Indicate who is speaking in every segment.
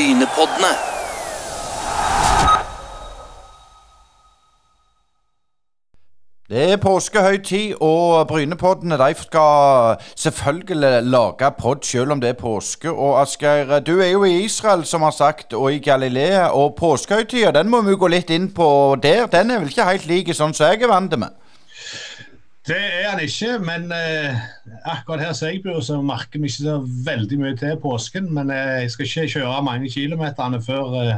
Speaker 1: Brynepoddene.
Speaker 2: Det er påskehøytid, og Brynepoddene de skal selvfølgelig lage pod selv om det er påske. Og Asgeir, du er jo i Israel, som har sagt, og i Galilea. Og påskehøytida, den må vi gå litt inn på der. Den er vel ikke helt lik sånn som jeg er vant med?
Speaker 3: Det er han ikke, men eh, akkurat her som jeg bor, så merker vi ikke så veldig mye til påsken. Men eh, jeg skal ikke kjøre mange kilometerne før eh,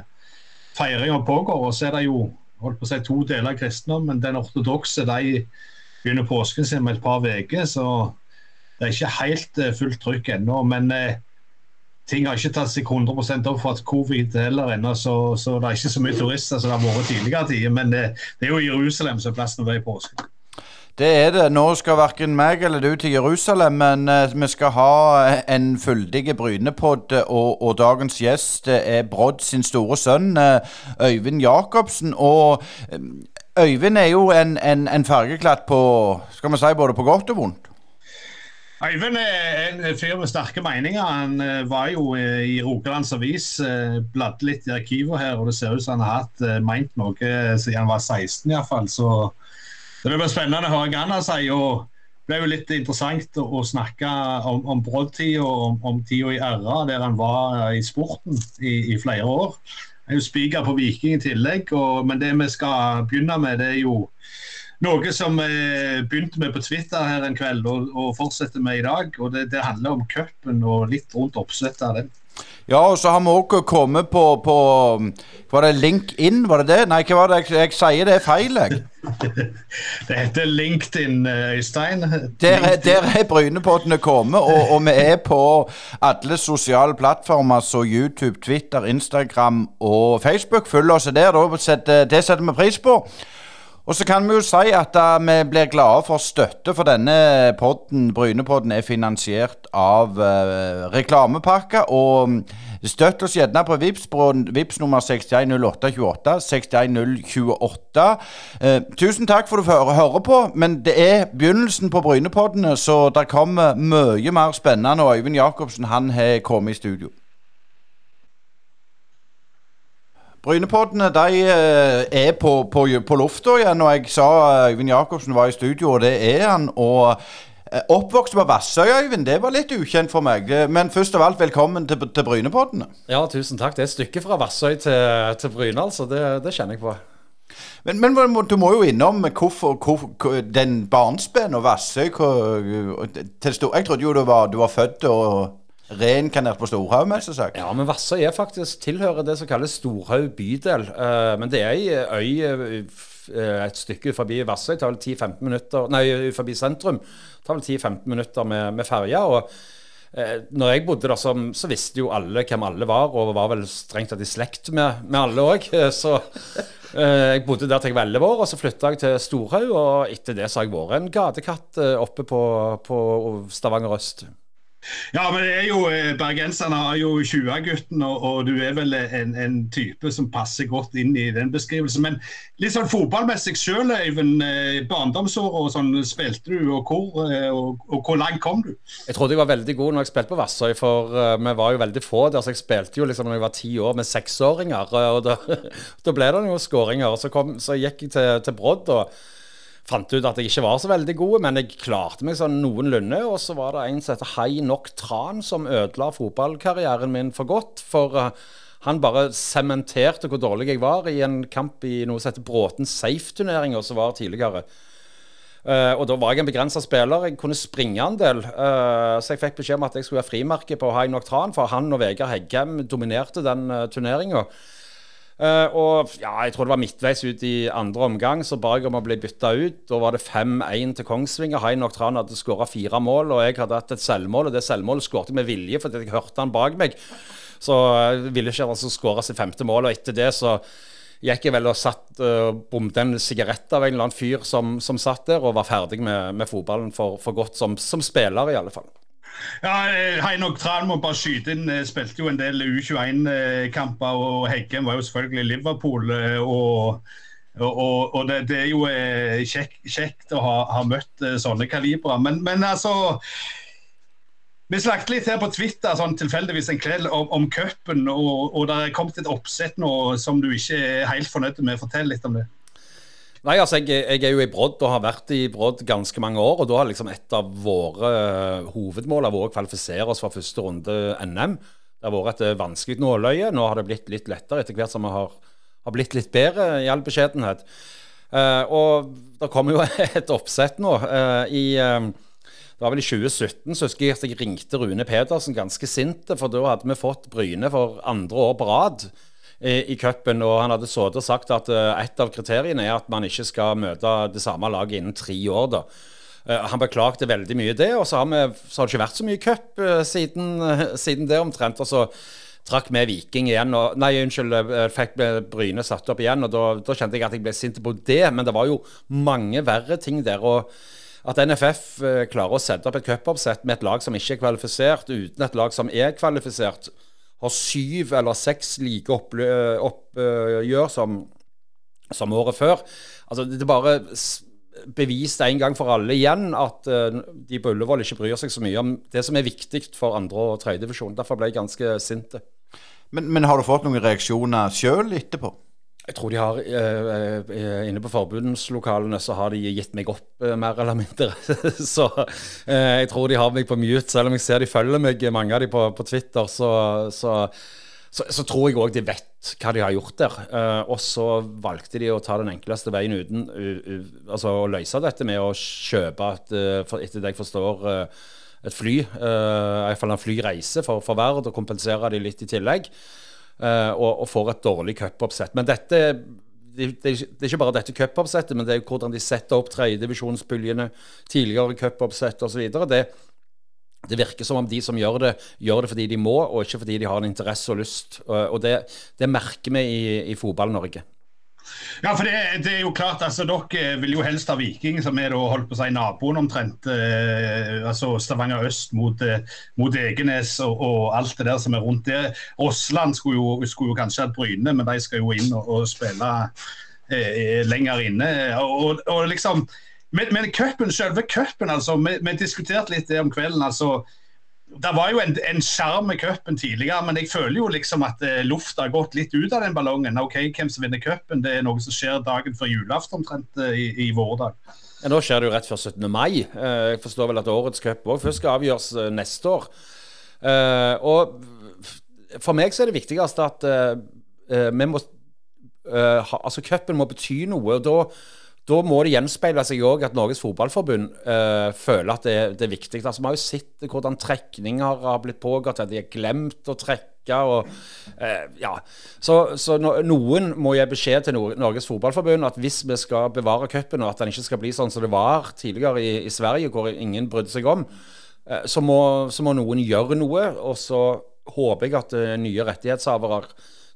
Speaker 3: feiringa pågår. Og så er det jo holdt på å si to deler av kristendommen. Den ortodokse de begynner påsken sin med et par uker, så det er ikke helt eh, fullt trykk ennå. Men eh, ting har ikke tatt seg 100% opp for at covid heller ennå, så, så, det er ikke så mye turister som det har vært tidligere tider. Men eh, det er jo Jerusalem som er plassen når det er påsken.
Speaker 2: Det er det. Nå skal verken meg eller du til Jerusalem, men uh, vi skal ha en fyldig Brynepod. og, og, dagens gjest er Brodd sin store sønn, Øyvind Jacobsen. Og Øyvind er jo en, en, en fargeklatt på skal vi si, både på godt og vondt.
Speaker 3: Øyvind er en fyr med sterke meninger. Han var jo i Rogalands Avis, bladde litt i arkivet her, og det ser ut som han har hatt meint noe siden han var 16 iallfall. Så det blir spennende å høre hva han sier. og Det ble jo litt interessant å, snakke om, om Brodd-tida og om, om tida i RA, der han var i sporten i, i flere år. Han er jo spiker på Viking i tillegg, og, men det vi skal begynne med, det er jo noe som vi begynte med på Twitter her en kveld og, og fortsetter med i dag. og Det, det handler om cupen og litt rundt oppsettet av den.
Speaker 2: Ja, og så har vi òg kommet på, på Var det LinkedIn, var det det? Nei, hva var det jeg, jeg sier det er feil, jeg.
Speaker 3: det heter LinkedIn, eh, Øystein.
Speaker 2: Der, der er Brynepoddene kommet, og, og, vi er på alle sosiale plattformer, så YouTube, Twitter, Instagram og Facebook. Følg oss der, da. Det setter vi pris på. Og så kan vi jo si at uh, vi blir glade for støtte, for denne podden, Brynepodden, er finansiert av uh, reklamepakke. Og mm, støtt oss gjerne på VIPS, på VIPS nummer 610828. 61028. Uh, tusen takk for at du hører på, men det er begynnelsen på Brynepoddene, så det kommer mye mer spennende. Og Øyvind Jacobsen han har kommet i studio. Brynepoddene de eh, er på, på, på lufta igjen, og jeg sa eh, Øyvind Jacobsen var i studio, og det er han. og eh, Oppvokst på Vassøy, Øyvind, det var litt ukjent for meg. Men først av alt, velkommen til, til Brynepoddene.
Speaker 4: Ja, tusen takk. Det er et stykke fra Vassøy til, til Bryne, altså. Det, det, kjenner jeg på.
Speaker 2: Men, men, du må jo innom hvorfor, hvor, den barnsben og Vassøy Jeg trodde jo du var, du var født og reinkarnert på Storhaug, mest sagt.
Speaker 4: Ja, men Vassøy er faktisk tilhører det som kalles Storhaug bydel. Uh, men det er ei øy uh, et stykke forbi Vassøy. Tar vel 10-15 minutter Nei, forbi sentrum. Tar vel 10-15 minutter med, med ferja. og uh, når jeg bodde der, så, visste jo alle hvem alle var, og var vel strengt tatt i slekt med, med alle òg. Så jeg bodde der til jeg var 11 år, og så flytta jeg til Storhaug. Og etter det så har jeg vært en gatekatt oppe på, på Stavanger øst.
Speaker 3: Ja, men det er jo, eh, Bergenserne har jo 20-gutten, og, og, du er vel en, en, type som passer godt inn i den beskrivelsen. Men litt sånn fotballmessig sjøl, Øyvind. Eh, barndomsår og sånn, spilte du, og hvor, eh, og, og, hvor langt kom du?
Speaker 4: Jeg trodde jeg var veldig god når jeg spilte på Vassøy, for vi var jo veldig få der. Så jeg spilte jo liksom når jeg var ti år med seksåringer, og da, da ble det noen skåringer. Så, så gikk jeg til, til Brodd. og fant ut at jeg ikke var så veldig god, men jeg klarte meg sånn noenlunde. Og så var det en som heter Hai Nok Tran, som ødela fotballkarrieren min for godt. For uh, han bare sementerte hvor dårlig jeg var i en kamp i noe som heter Bråten Safe-turneringa, som var tidligere. Uh, og da var jeg en begrensa spiller. Jeg kunne springe en del. Uh, så jeg fikk beskjed om at jeg skulle ha frimerke på Hai Nok Tran, for han og Vegard Heggem dominerte den uh, turneringa. Uh, og ja, jeg tror det var midtveis ut i andre omgang, så ba jeg om å bli bytta ut. Da var det 5-1 til Kongsvinger. Hainok Oktran hadde skåra fire mål, og jeg hadde hatt et selvmål. Og det selvmålet skåret jeg med vilje fordi jeg hørte han bak meg. Så jeg uh, ville ikke altså skåre sitt femte mål. Og etter det så gikk jeg vel og satt uh, bomte en sigarett av en eller annen fyr som, som satt der, og var ferdig med, med fotballen for, for godt, som, som spiller i alle fall.
Speaker 3: Ja, eh, Heinok Tran må bare skyte inn. Eh, spilte jo en del U21-kamper, og Heggen var jo selvfølgelig Liverpool. Eh, og, og, og det, det, er jo kjekt, kjekt å ha, ha, møtt sånne kalibrer. Men, men altså Vi snakket litt her på Twitter sånn tilfeldigvis en kveld om, om cupen, og, og det er kommet et oppsett nå som du ikke er helt fornøyd med. Fortell litt om det.
Speaker 4: Nei, altså jeg, jeg, er jo i Brodd og har vært i Brodd ganske mange år. Og da har liksom et av våre hovedmål vært å kvalifisere oss for første runde NM. Det har vært et vanskelig nåløye. Nå har det blitt litt lettere etter hvert som vi har, har blitt litt bedre, i all beskjedenhet. Uh, og det kommer jo et oppsett nå uh, i uh, det var vel i 2017 så husker jeg at jeg ringte Rune Pedersen ganske sint, for da hadde vi fått Bryne for andre år på rad i, i cupen. Og han hadde sittet og sagt at uh, et av kriteriene er at man ikke skal møte det samme laget innen tre år. da. Uh, han beklagte veldig mye det, og så har, vi, så har det ikke vært så mye cup siden, siden, det omtrent. og så trakk vi Viking igjen. Og, nei, unnskyld, fikk Bryne satt opp igjen. og da, da kjente jeg at jeg ble sint på det, men det var jo mange verre ting der. og at NFF eh, klarer å sette opp et cupoppsett med et lag som ikke er kvalifisert, uten et lag som er kvalifisert, har syv eller seks like oppgjør opp, som, som, året før. Altså, det er bare bevist en gang for alle igjen at uh, de på Ullevål ikke bryr seg så mye om det som er viktig for andre- og tredjedivisjon. Derfor ble jeg ganske sint.
Speaker 2: Men, men har du fått noen reaksjoner sjøl etterpå?
Speaker 4: Jeg tror de har eh, eh, Inne på forbundslokalene så har de gitt meg opp, eh, mer eller mindre. så eh, jeg tror de har meg på mute, selv om jeg ser de følger meg, mange av de på, på Twitter. Så, så, så, så, tror jeg òg de vet hva de har gjort der. Eh, og så valgte de å ta den enkleste veien uten uh, uh, Altså å løse dette med å kjøpe et, uh, etter det jeg forstår, et fly. Uh, Iallfall en flyreise for, for Verd, og kompensere de litt i tillegg. Uh, og, og, får et dårlig cupoppsett. Men dette det, det, er ikke bare dette cupoppsettet, men det er hvordan de setter opp tredjedivisjonspuljene, tidligere cupoppsett osv. Det, det virker som om de som gjør det, gjør det fordi de må, og ikke fordi de har en interesse og lyst. Og det, det merker vi i, i Fotball-Norge.
Speaker 3: Ja, for det, det, er jo klart, altså Dere vil jo helst ha Viking, som er da holdt på å si naboen omtrent. Eh, altså Stavanger øst mot, eh, mot Egenes og, og, alt det der som er rundt det. Åsland skulle jo, skulle jo kanskje hatt Bryne, men de skal jo inn og, og spille eh, lenger inne. Og, og liksom, Men, men cupen, selve cupen, altså. Vi, vi diskuterte litt det om kvelden. altså det var jo en sjarm med cupen tidligere, men jeg føler jo liksom at eh, lufta har gått litt ut av den ballongen. Ok, Hvem som vinner cupen, det er noe som skjer dagen før julaften omtrent eh, i, i vårdag.
Speaker 4: Ja, nå skjer det jo rett før 17. mai. Eh, jeg forstår vel at årets cup òg først skal avgjøres eh, neste år. Og for meg så er det viktigste at vi må Altså, cupen må bety noe. og da da må det gjenspeile seg òg at Norges Fotballforbund uh, føler at det, det, er viktig. Altså, Vi har jo sett hvordan trekninger har blitt pågått, at de har glemt å trekke. Og, uh, ja. Så, så no, noen må gi beskjed til Norges Fotballforbund at hvis vi skal bevare cupen, og at den ikke skal bli sånn som det var tidligere i, i Sverige, hvor ingen brydde seg om, uh, så, må, så, må, noen gjøre noe. Og så håper jeg at nye rettighetshavere,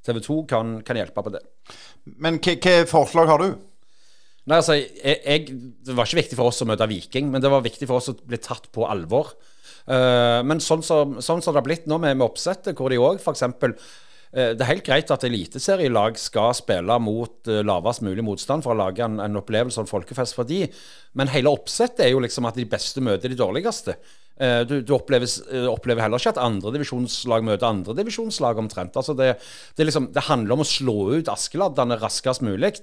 Speaker 4: TV 2, kan, kan hjelpe på det.
Speaker 2: Men hva forslag har du?
Speaker 4: Nei, altså, jeg, jeg, Det var ikke viktig for oss å møte Viking, men det var viktig for oss å bli tatt på alvor. Uh, men sånn som, sånn som det har blitt nå med, med oppsettet, hvor de òg f.eks. Uh, det er helt greit at eliteserielag skal spille mot uh, lavest mulig motstand for å lage en, en opplevelse og en folkefest for de, men hele oppsettet er jo liksom at de beste møter de dårligste. Eh, du, du opplever, eh, opplever, heller ikke at andredivisjonslag møter andredivisjonslag omtrent. Altså det, det, liksom, det, handler om å slå ut Askeladdene raskest mulig.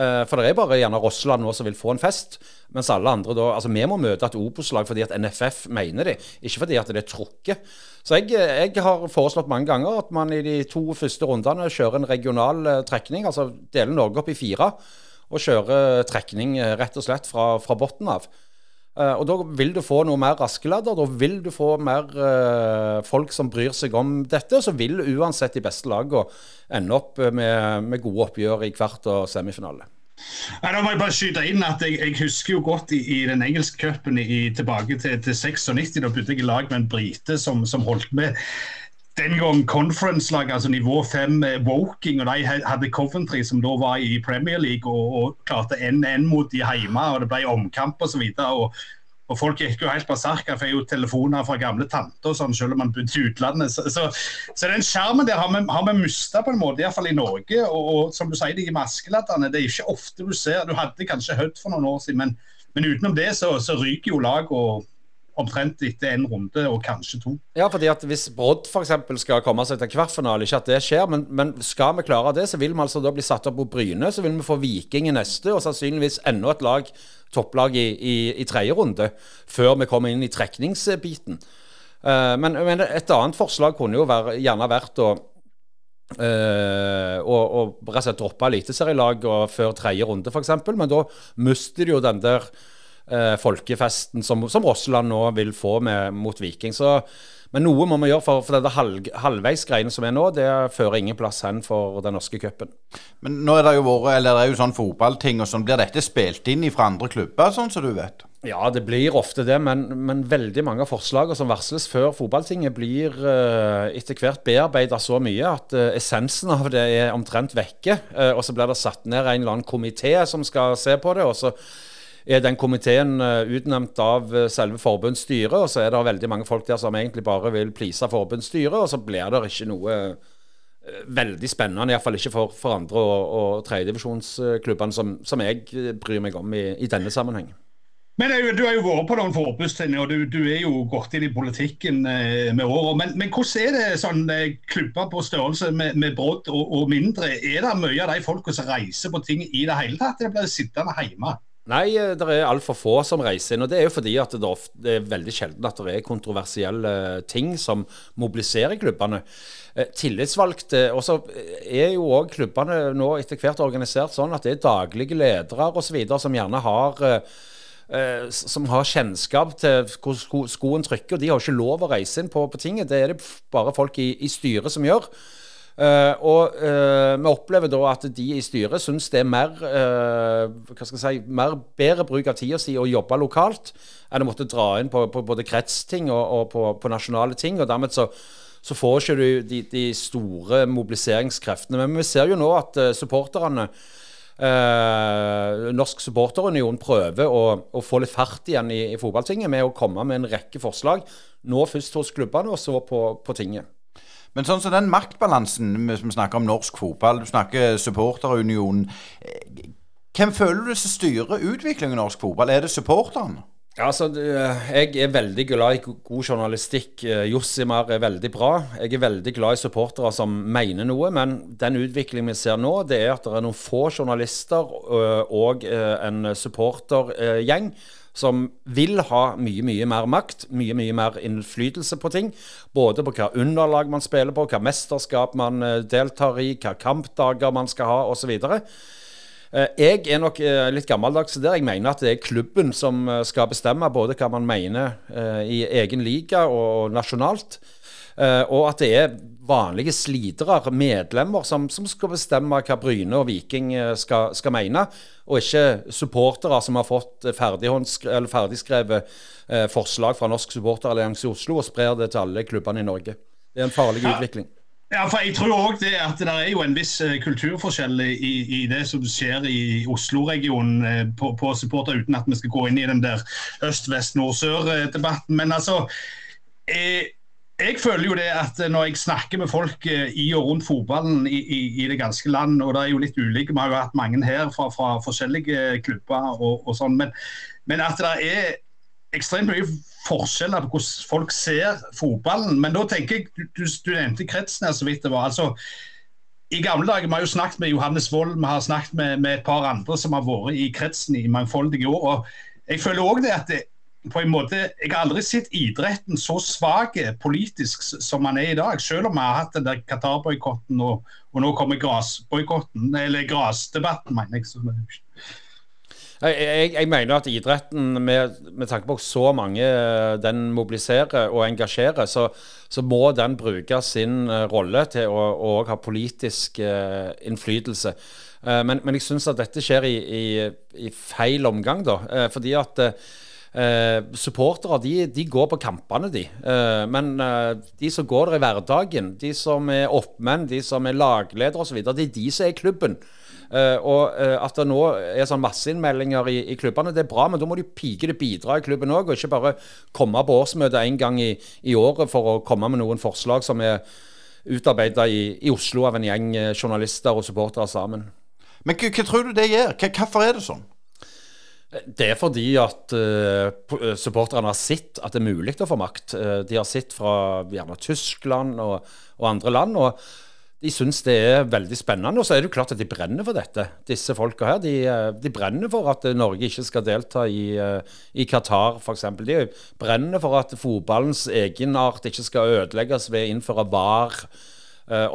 Speaker 4: Eh, for det er bare gjerne Rossland nå som vil få en fest. Mens alle andre da Altså, vi må møte et Opos-lag fordi at NFF mener det, ikke fordi at det er trukket. Så jeg, jeg, har foreslått mange ganger at man i de to første rundene kjører en regional trekning. Altså deler Norge opp i fire og kjører trekning rett og slett fra, fra bunnen av. Uh, og Da vil du få noe mer raskeladder, da vil du få mer uh, folk som bryr seg om dette. Og så vil uansett de beste lagene ende opp med, med gode oppgjør i kvart og semifinale.
Speaker 3: Nei, da må jeg bare skyte inn at Jeg, jeg husker jo godt i, i den engelske cupen tilbake til, til 96. Da bodde jeg i lag med en brite som, som holdt med den gang conference-lag, altså nivå 5 Woking, og de hadde Coventry, som da var i Premier League, og, og klarte 1-1 mot de hjemme, og det ble omkamp osv. Og, og folk gikk jo helt berserka, for jo telefoner fra gamle tanter og sånn, selv om man bodde i utlandet. Så, så, så den skjermen der har vi, har vi mista på en måte, iallfall i Norge. Og, og, som du sier, de maskeladderne, det er ikke ofte du ser Du hadde kanskje Hødd for noen år siden, men, men utenom det så, så ryker jo lag og omtrent etter en runde, og kanskje to.
Speaker 4: Ja, fordi at hvis Brodd f.eks. skal komme seg til kvartfinale, ikke at det skjer, men, men, skal vi klare det, så vil vi altså da bli satt opp på Bryne. Så vil vi få Viking i neste, og sannsynligvis enda et lag, topplag i, i, i tredje runde, før vi kommer inn i trekningsbiten. Uh, men, men, et annet forslag kunne jo være, gjerne vært å Uh, og, og rett og slett droppe eliteserielag før tredje runde, f.eks. Men da mister de jo den der folkefesten som, som Rossland nå vil få med, mot Viking. Så, men noe må vi gjøre, for, for denne halv, halvveisgreiene som er nå, det fører ingen plass hen for den norske cupen.
Speaker 2: Men nå er det jo vært, eller det er jo sånn fotballting og sånn. Blir dette spilt inn fra andre klubber, sånn som du vet?
Speaker 4: Ja, det blir ofte det, men, men, veldig mange av forslagene som varsles før fotballtinget, blir uh, etter hvert bearbeida så mye at uh, essensen av det er omtrent vekke. Uh, og så blir det satt ned en eller annen komité som skal se på det. og så er den komiteen utnevnt av selve forbundsstyret, og så er det veldig mange folk der som egentlig bare vil please forbundsstyret, og så blir det ikke noe veldig spennende, iallfall ikke for, for andre- og, og tredjedivisjonsklubbene, som, som jeg bryr meg om i, i denne sammenheng.
Speaker 3: Men Du har jo vært på noen forbudstreninger, og du, du, er jo gått inn i politikken eh, med åra. Men, men, hvordan er det sånn eh, klubber på størrelse med, med Brodd og, og, mindre? Er det mye av de folka som reiser på ting i det hele tatt, eller blir sittende hjemme?
Speaker 4: Nei, eh, det er altfor få som reiser inn. og Det er jo fordi at det, ofte, det er veldig sjelden at det er kontroversielle ting som mobiliserer klubbene. Eh, tillitsvalgte Og så er jo òg klubbene nå etter hvert organisert sånn at det er daglige ledere osv. som gjerne har eh, som har kjennskap til hvor skoen trykker. og De har ikke lov å reise inn på, på tinget. Det er det bare folk i, i styret som gjør. Uh, og uh, vi opplever da at de i styret syns det er mer, uh, hva skal jeg si, mer bedre bruk av tida si å jobbe lokalt enn å måtte dra inn på, på både kretsting og, og på, på, nasjonale ting. og dermed så, så får ikke du de, de, store mobiliseringskreftene. Men vi ser jo nå at supporterne Norsk supporterunion prøver å, å, få litt fart igjen i, i fotballtinget med å komme med en rekke forslag. Nå først hos klubbene, og så på, på tinget.
Speaker 2: Men sånn som den maktbalansen som vi snakker om norsk fotball, du snakker supporterunion. Eh, hvem føler du som styrer utviklingen i norsk fotball? Er det supporterne?
Speaker 4: Altså, Jeg er veldig glad i god journalistikk. Eh, Jossimar er veldig bra. Jeg er veldig glad i supportere som mener noe. Men den utviklingen vi ser nå, det er at det er noen få journalister eh, og eh, en supportergjeng som vil ha mye, mye mer makt, mye, mye mer innflytelse på ting. Både på hva underlag man spiller på, hva mesterskap man deltar i, hva kampdager man skal ha osv. Eh, jeg er nok eh, litt gammeldags der. Jeg mener at det er klubben som eh, skal bestemme både hva man mener i egen liga og nasjonalt. Og at det er vanlige slitere, medlemmer, som, som skal bestemme hva Bryne og Viking skal, skal mene. Og ikke supportere som har fått ferdigskrevet forslag fra Norsk supporterallianse i Oslo og sprer det til alle klubbene i Norge. Det er en farlig utvikling.
Speaker 3: Ja, for jeg tror også det at det er jo en viss eh, kulturforskjell i, i det som skjer i Oslo-regionen eh, på, på, supporter, uten at vi skal gå inn i den der øst-vest-nord-sør-debatten. Men altså jeg, eh, jeg føler jo det at når jeg snakker med folk i og rundt fotballen i, i, i, det ganske land, og det er jo litt ulike, vi har jo hatt mange her fra, fra forskjellige klubber og, og sånn, men, men at det er ekstremt mye forskjeller på hvordan folk ser fotballen. Men da tenker jeg, du, du nevnte kretsen her så vidt det var. altså i gamle dager, Vi har jo snakket med Johannes Wold, vi har snakket med, med, et par andre som har vært i kretsen i mangfoldige år. og Jeg føler også det at det, på en måte, Jeg har aldri sett idretten så svak politisk som man er i dag. Selv om vi har hatt den der Qatar-boikotten og, og, nå kommer grasboikotten, eller grasdebatten, mener jeg.
Speaker 4: Jeg, jeg, mener at idretten, med, med, tanke på så mange eh, den mobiliserer og engasjerer, så, så må den bruke sin uh, rolle til å, å ha politisk uh, innflytelse. Men, men, jeg syns at dette skjer i, i, i feil omgang, da. fordi at supportere de, de, går på kampene, de. men de som går der i hverdagen, de som er oppmenn, de som er lagledere osv., det er de som er klubben. Uh, og uh, At det nå er sånn masseinnmeldinger i, i, klubbene, det er bra, men da må de pike det bidra i klubben òg, og ikke bare komme på årsmøtet en gang i, i, året for å komme med noen forslag som er utarbeida i, i, Oslo av en gjeng eh, journalister og supportere sammen.
Speaker 2: Men hva tror du det gjør? Hvorfor er det sånn?
Speaker 4: Det er fordi at uh, supporterne har sett at det er mulig å få makt. Uh, de har sett fra gjerne Tyskland og, og andre land. og de syns det er veldig spennende. Og så er det jo klart at de brenner for dette, disse folka her. De, de brenner for at Norge ikke skal delta i, i Qatar, f.eks. De brenner for at fotballens egenart ikke skal ødelegges ved å innføre VAR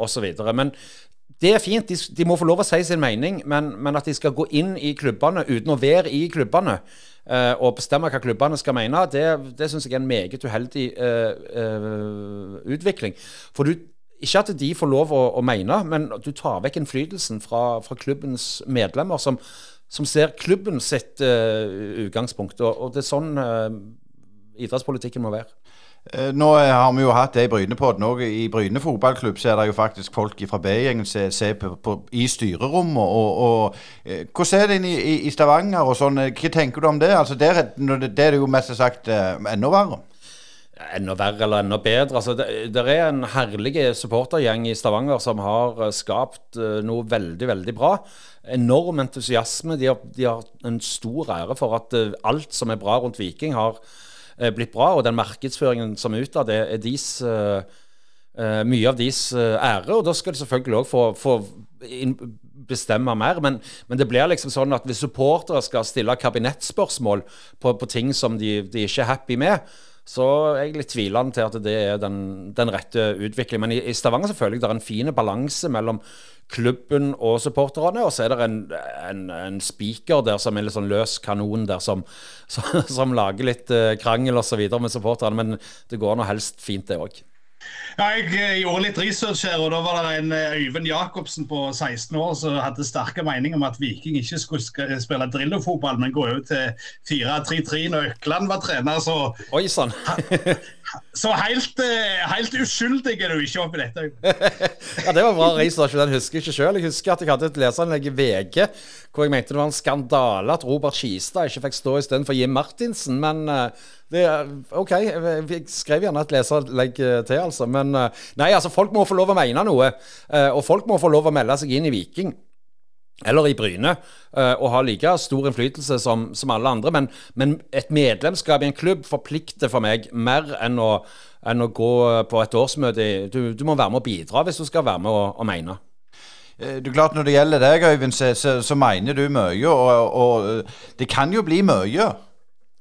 Speaker 4: osv. Men det er fint, de, de, må få lov å si sin mening, men, men, at de skal gå inn i klubbene uten å være i klubbene og bestemme hva klubbene skal mene, det, det syns jeg er en meget uheldig uh, uh, utvikling. For du, ikke at de får lov å, å, mene, men du tar vekk innflytelsen fra, fra klubbens medlemmer, som, som, ser klubben sitt utgangspunkt. Og, og, det er sånn idrettspolitikken må være.
Speaker 2: Eh, nå har vi jo hatt det i Brynepodden òg. I Bryne fotballklubb så er det jo faktisk folk fra B-gjengen som ser i styrerommet. Og, og, hvordan er det i, i, Stavanger og sånn? Hva tenker du om det? Altså, der, det er det jo mest sagt enda verre.
Speaker 4: Enda verre eller enda bedre. Altså, det, det, er en herlig supportergjeng i Stavanger som har skapt noe veldig, veldig bra. Enorm entusiasme. De har, de har en stor ære for at alt som er bra rundt Viking, har Eh, blitt bra. Og den markedsføringen som er det, er deres, uh, mye av deres ære. Og da skal de selvfølgelig òg få, få bestemme mer. Men, men, det blir liksom sånn at hvis supportere skal stille kabinettspørsmål på, på ting som de, de ikke er happy med, så jeg er litt tvilende til at det er den, den rette utviklingen. Men i, i Stavanger jeg det er en fin balanse mellom klubben og supporterne. Og så er det en, en, en spiker der som er litt sånn løs kanon der, som, som, som lager litt uh, krangel osv. med supporterne. Men det går nå helst fint, det òg.
Speaker 3: Ja, jeg eh, gjorde litt research her, og da var det en eh, Øyvind Jacobsen på 16 år som hadde sterke meninger om at Viking ikke skulle spille drillofotball, men gå over til 4-3-3 når Økland var trener. Så,
Speaker 4: Oi sann.
Speaker 3: Så helt, eh, helt, uskyldig er du ikke oppi dette.
Speaker 4: ja, Det var bra research, den husker jeg ikke sjøl. Jeg husker at jeg hadde et leserinnlegg i VG hvor jeg mente det var en skandale at Robert Skistad ikke fikk stå istedenfor Jim Martinsen. Men det, OK, jeg skrev gjerne et leserlegg til, altså. Men nei, altså, folk må få lov å mene noe. Og folk må få lov å melde seg inn i Viking. Eller i Bryne, og ha like stor innflytelse som, som alle andre. Men, men, et medlemskap i en klubb forplikter for meg mer enn å, enn å gå på et årsmøte. Du, du, må være med å bidra hvis du skal være med og, og mene.
Speaker 2: Du klart Når det gjelder deg, Øyvind, så, så, så mener du mye. Og, og det kan jo bli mye.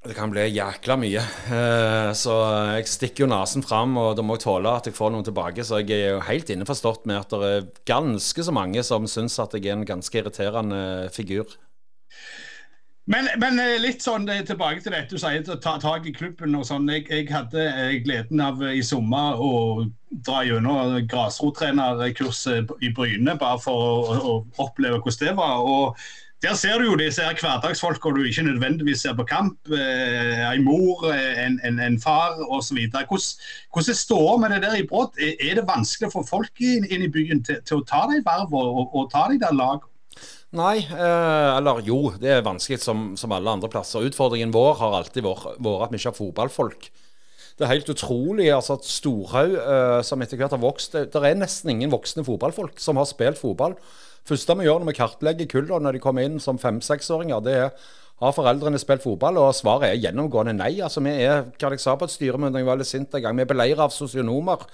Speaker 4: Det kan bli jækla mye. Eh, så jeg stikker jo nesen fram, og da må jeg tåle at jeg får noen tilbake. Så jeg er jo helt innforstått med at det er ganske så mange som syns at jeg er en ganske irriterende figur.
Speaker 3: Men, men eh, litt sånn eh, tilbake til dette du sier, ta tak i klubben og sånn. Jeg, jeg hadde gleden av i sommer å dra gjennom grasrottrenerkurset i Bryne, bare for å, å oppleve hvordan det var. og der ser du jo disse hverdagsfolka du ikke nødvendigvis ser på kamp. Eh, en mor, eh, en, en, en far osv. Hvordan, står med det der i Brodd? Er, det vanskelig få folk inn, inn i byen til, til, å ta de verv og, og, og ta de der lag?
Speaker 4: Nei, eh, eller jo, det er vanskelig som, som, alle andre plasser. Utfordringen vår har alltid vært, at vi ikke har fotballfolk. Det er helt utrolig altså at Storhaug, eh, som etter hvert har vokst Det er nesten ingen voksne fotballfolk som har spilt fotball første vi gjør når vi kartlegger kullene når de kommer inn som fem-seksåringer, det er har foreldrene spilt fotball? Og svaret er gjennomgående nei. Altså, Vi er hva jeg sa på et styremøte jeg var litt sint en gang, vi er beleiret av sosionomer.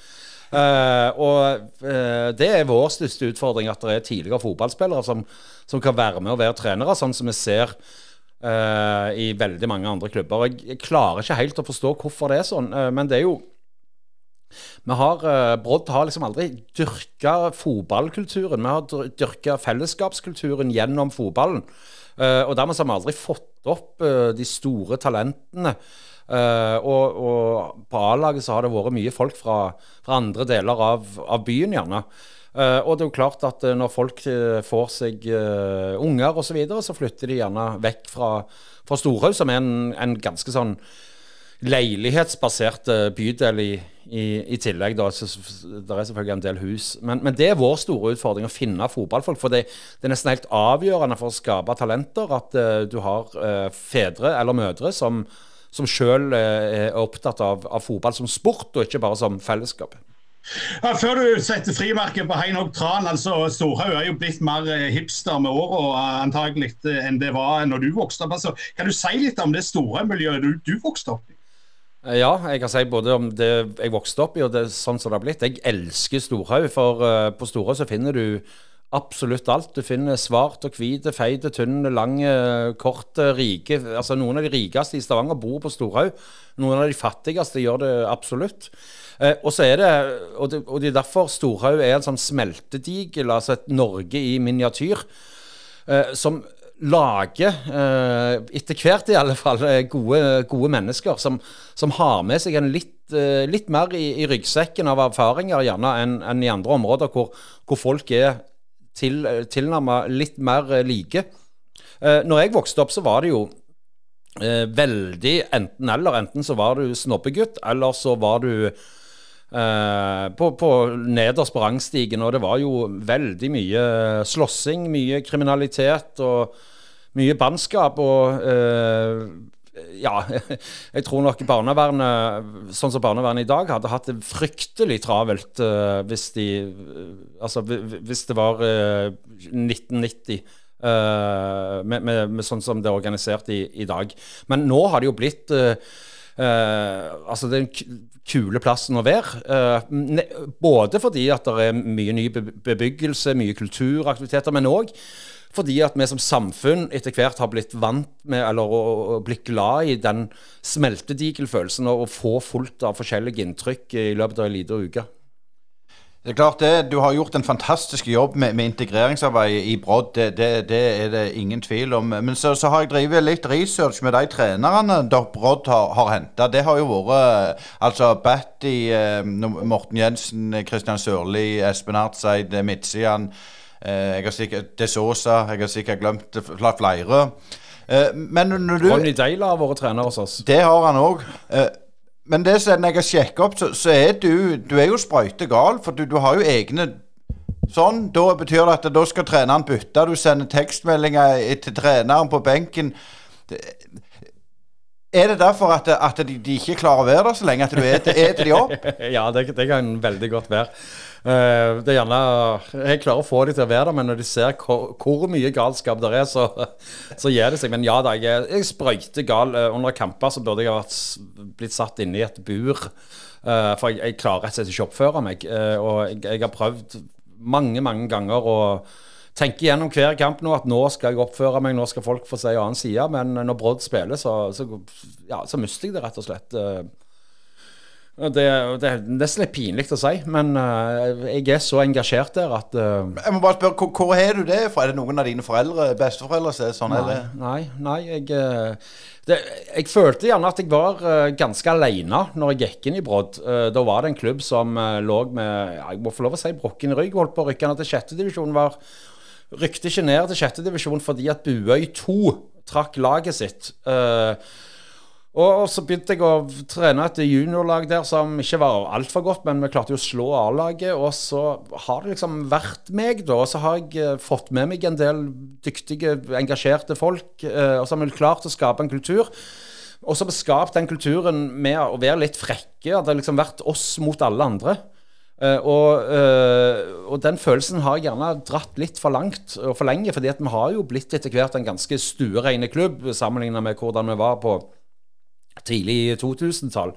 Speaker 4: Uh, og uh, det er vår største utfordring, at det er tidligere fotballspillere som, som kan være med og være trenere, sånn som vi ser uh, i veldig mange andre klubber. Jeg, jeg, klarer ikke helt å forstå hvorfor det er sånn, men det er jo vi har, uh, Brodd har liksom aldri dyrka fotballkulturen. Vi har dyrka fellesskapskulturen gjennom fotballen. Uh, og dermed har vi aldri fått opp uh, de store talentene. Og, og, på A-laget så har det vært mye folk fra, fra andre deler av, av byen, gjerne. og det er jo klart at når folk får seg unger osv., så, videre, så flytter de gjerne vekk fra, fra Storhaug, som er en, en ganske sånn leilighetsbasert bydel i, i, i tillegg. Da, så, der er selvfølgelig en del hus. Men, men, det er vår store utfordring å finne fotballfolk. For det, det, er nesten helt avgjørende for å skape talenter at uh, du har uh, fedre eller mødre som, som sjøl uh, er opptatt av, av, fotball som sport, og ikke bare som fellesskap.
Speaker 3: Ja, før du setter frimerket på Heinhog Tran, altså Storhaug er jo blitt mer eh, hipster med åra antagelig eh, enn det var når du vokste opp. Altså, kan du si litt om det store miljøet du, du, vokste opp i?
Speaker 4: Eh, ja, jeg kan si både om det jeg vokste opp i og det sånn som det har blitt. Jeg elsker Storhaug, for uh, på Storhaug så finner du absolutt alt. Du finner svart og hvite, feite, tynne, lange, korte, rike Altså Noen av de rikeste i Stavanger bor på Storhaug. Noen av de fattigste gjør det absolutt. Eh, og så er det, og det, og det er derfor Storhaug er en sånn smeltedigel, altså et Norge i miniatyr, eh, som lager, eh, etter hvert i alle fall, eh, gode, gode mennesker som, som, har med seg en litt, eh, litt mer i, i, ryggsekken av erfaringer gjerne enn en i andre områder hvor, hvor folk er til, tilnærmet litt mer like. Når jeg vokste opp, så var det jo veldig enten-eller. Enten så var du snobbegutt, eller så var du Uh, på, på, nederst på rangstigen, og det var jo veldig mye slåssing, mye kriminalitet og mye bannskap. Og uh, ja, jeg tror nok barnevernet, sånn som barnevernet i dag, hadde hatt det fryktelig travelt uh, hvis de Altså hvis det var 1990. Med, med, med, sånn som det er organisert i, i, dag. Men nå har det jo blitt altså det er den kule plassen å være. Uh, både fordi at det er mye ny bebyggelse, mye kulturaktiviteter, men òg fordi at vi som samfunn etter hvert har blitt vant med, eller og, blitt glad i den smeltedigelfølelsen av å få fullt av forskjellige inntrykk i løpet av en lita uke.
Speaker 2: Det er klart det, Du har gjort en fantastisk jobb med, med integreringsarbeid i Brodd. Det, det, det, er det ingen tvil om. Men så, så, har jeg drevet litt research med de trenerne Brodd har, har henta. Det har jo vært altså Batty, eh, Morten Jensen, Kristian Sørli, Espen Artseid, Midtsian. Eh, jeg har sikkert Desosa, jeg har sikkert glemt flere. Eh, men når du
Speaker 4: Ronny Deila har vært trener hos oss.
Speaker 2: Det har han òg. Men det som jeg har sjekka opp, så, så, er du Du er jo sprøytegal, for du, du, har jo egne Sånn. Da betyr det at da skal treneren bytte. Du sender tekstmeldinger til treneren på benken. Er det derfor at, at de, de, ikke klarer å være der så lenge, at du eter de opp?
Speaker 4: ja, det, det, kan veldig godt være. Uh, det er gjerne Jeg klarer å få dem til å være der, men når de ser hvor, hvor mye galskap det er, så, så gir det seg. Men ja da, jeg, jeg sprøyter gal. Uh, under kamper så burde jeg ha blitt satt inne i et bur. Uh, for jeg, jeg, klarer rett og slett ikke å oppføre meg. og jeg, jeg, har prøvd mange, mange ganger å tenke gjennom hver kamp nå at nå skal jeg oppføre meg, nå skal folk få se annen side. Men når Brodd spiller, så, så, ja, så mister jeg det rett og slett. Det, det, er nesten litt pinlig å si, men uh, jeg er så engasjert der at uh,
Speaker 2: Jeg må bare spørre, hvor, har du det fra? Er det noen av dine foreldre, besteforeldre som er sånn?
Speaker 4: Nei, eller? nei, nei jeg, uh, det, jeg følte gjerne at jeg var ganske alene når jeg gikk inn i Brodd. da var det en klubb som lå med jeg må få lov å si brukken rygg. Holdt på å rykke ned til sjettedivisjon. Rykte ikke ned til sjettedivisjon fordi at Buøy 2 trakk laget sitt. Uh, og så begynte jeg å trene et juniorlag der som ikke var altfor godt, men vi klarte jo å slå A-laget. Og så har det liksom vært meg, da. Og så har jeg eh, fått med meg en del dyktige, engasjerte folk. Eh, og så har vi klart å skape en kultur. Og så har vi skapt den kulturen med å være litt frekke. At det har liksom vært oss mot alle andre. Uh, og, uh, og, den følelsen har jeg gjerne dratt litt for langt og for lenge. fordi at vi har jo blitt etter hvert en ganske stuereine klubb sammenlignet med hvordan vi var på tidlig 2000-tall.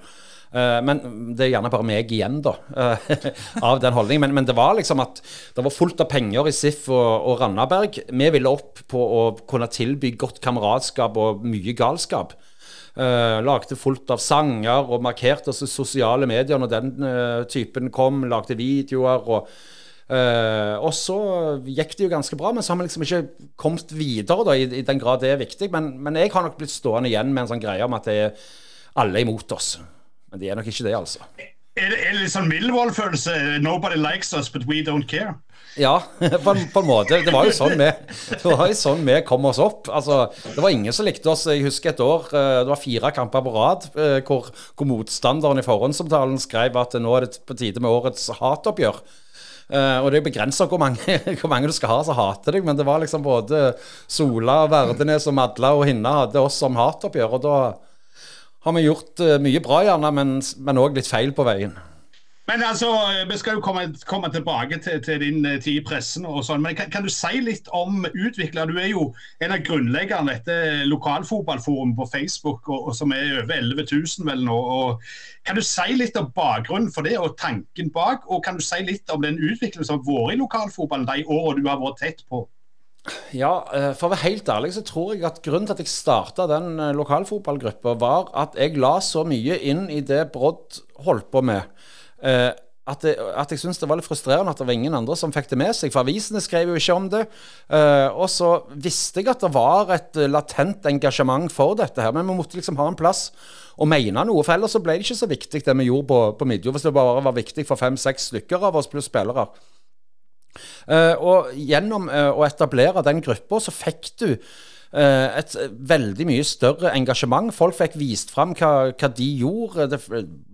Speaker 4: Uh, eh, men det er gjerne bare meg igjen, da, uh, av den holdningen. Men, men, det var liksom at det var fullt av penger i SIF og, og Randaberg. Vi ville opp på å kunne tilby godt kameratskap og mye galskap. Uh, lagde fullt av sanger og markerte oss i sosiale medier når den typen kom. Lagde videoer. og og så gikk det jo ganske bra, men så har vi liksom ikke kommet videre, da, i, i den grad det er viktig. Men, men, jeg har nok blitt stående igjen med en sånn greie om at det er alle imot oss. Men de er nok ikke det, altså.
Speaker 3: Er det, er det litt sånn Millwall-følelse? Nobody likes us, but we don't care?
Speaker 4: Ja, på en, på en, måte. Det var jo sånn vi, det var jo sånn kom oss opp. Altså, det var ingen som likte oss. Jeg husker et år, eh, det var fire kamper på rad eh, hvor, hvor motstanderen i forhåndsomtalen skrev at nå er det på tide med årets hatoppgjør. Uh, og det er begrensa hvor, hvor, mange du skal ha som hater deg, men det var liksom både Sola, Verdenes og Madla og Hinna hadde oss som hatoppgjør. Og da har vi gjort uh, mye bra, gjerne, men òg litt feil på veien.
Speaker 3: Men altså, Vi skal jo komme, komme tilbake til, til, din eh, tid i pressen. og sånn, men kan, kan, du si litt om utvikler? Du er jo en av grunnleggerne dette lokalfotballforumet på Facebook, og, og, som er over 11 000 vel nå. og Kan du si litt om bakgrunnen for det og tanken bak? Og kan du si litt om den utviklingen som har vært i lokalfotballen de årene du har vært tett på?
Speaker 4: Ja, eh, for å være helt ærlig så tror jeg at grunnen til at jeg starta den eh, lokalfotballgruppa, var at jeg la så mye inn i det Brodd holdt på med Eh, at, det, at, jeg syntes det var litt frustrerende at det var ingen andre som fikk det med seg. For avisene skrev jo ikke om det. Uh, og så visste jeg at det var et latent engasjement for dette her. Men vi måtte liksom ha en plass å mene noe. For ellers så ble det ikke så viktig det vi gjorde på, på Midjo. Hvis det bare var viktig for fem-seks stykker av oss pluss spillere. Uh, og gjennom uh, å etablere den gruppa, så fikk du et veldig mye større engasjement. Folk fikk vist fram hva, hva de gjorde. Det,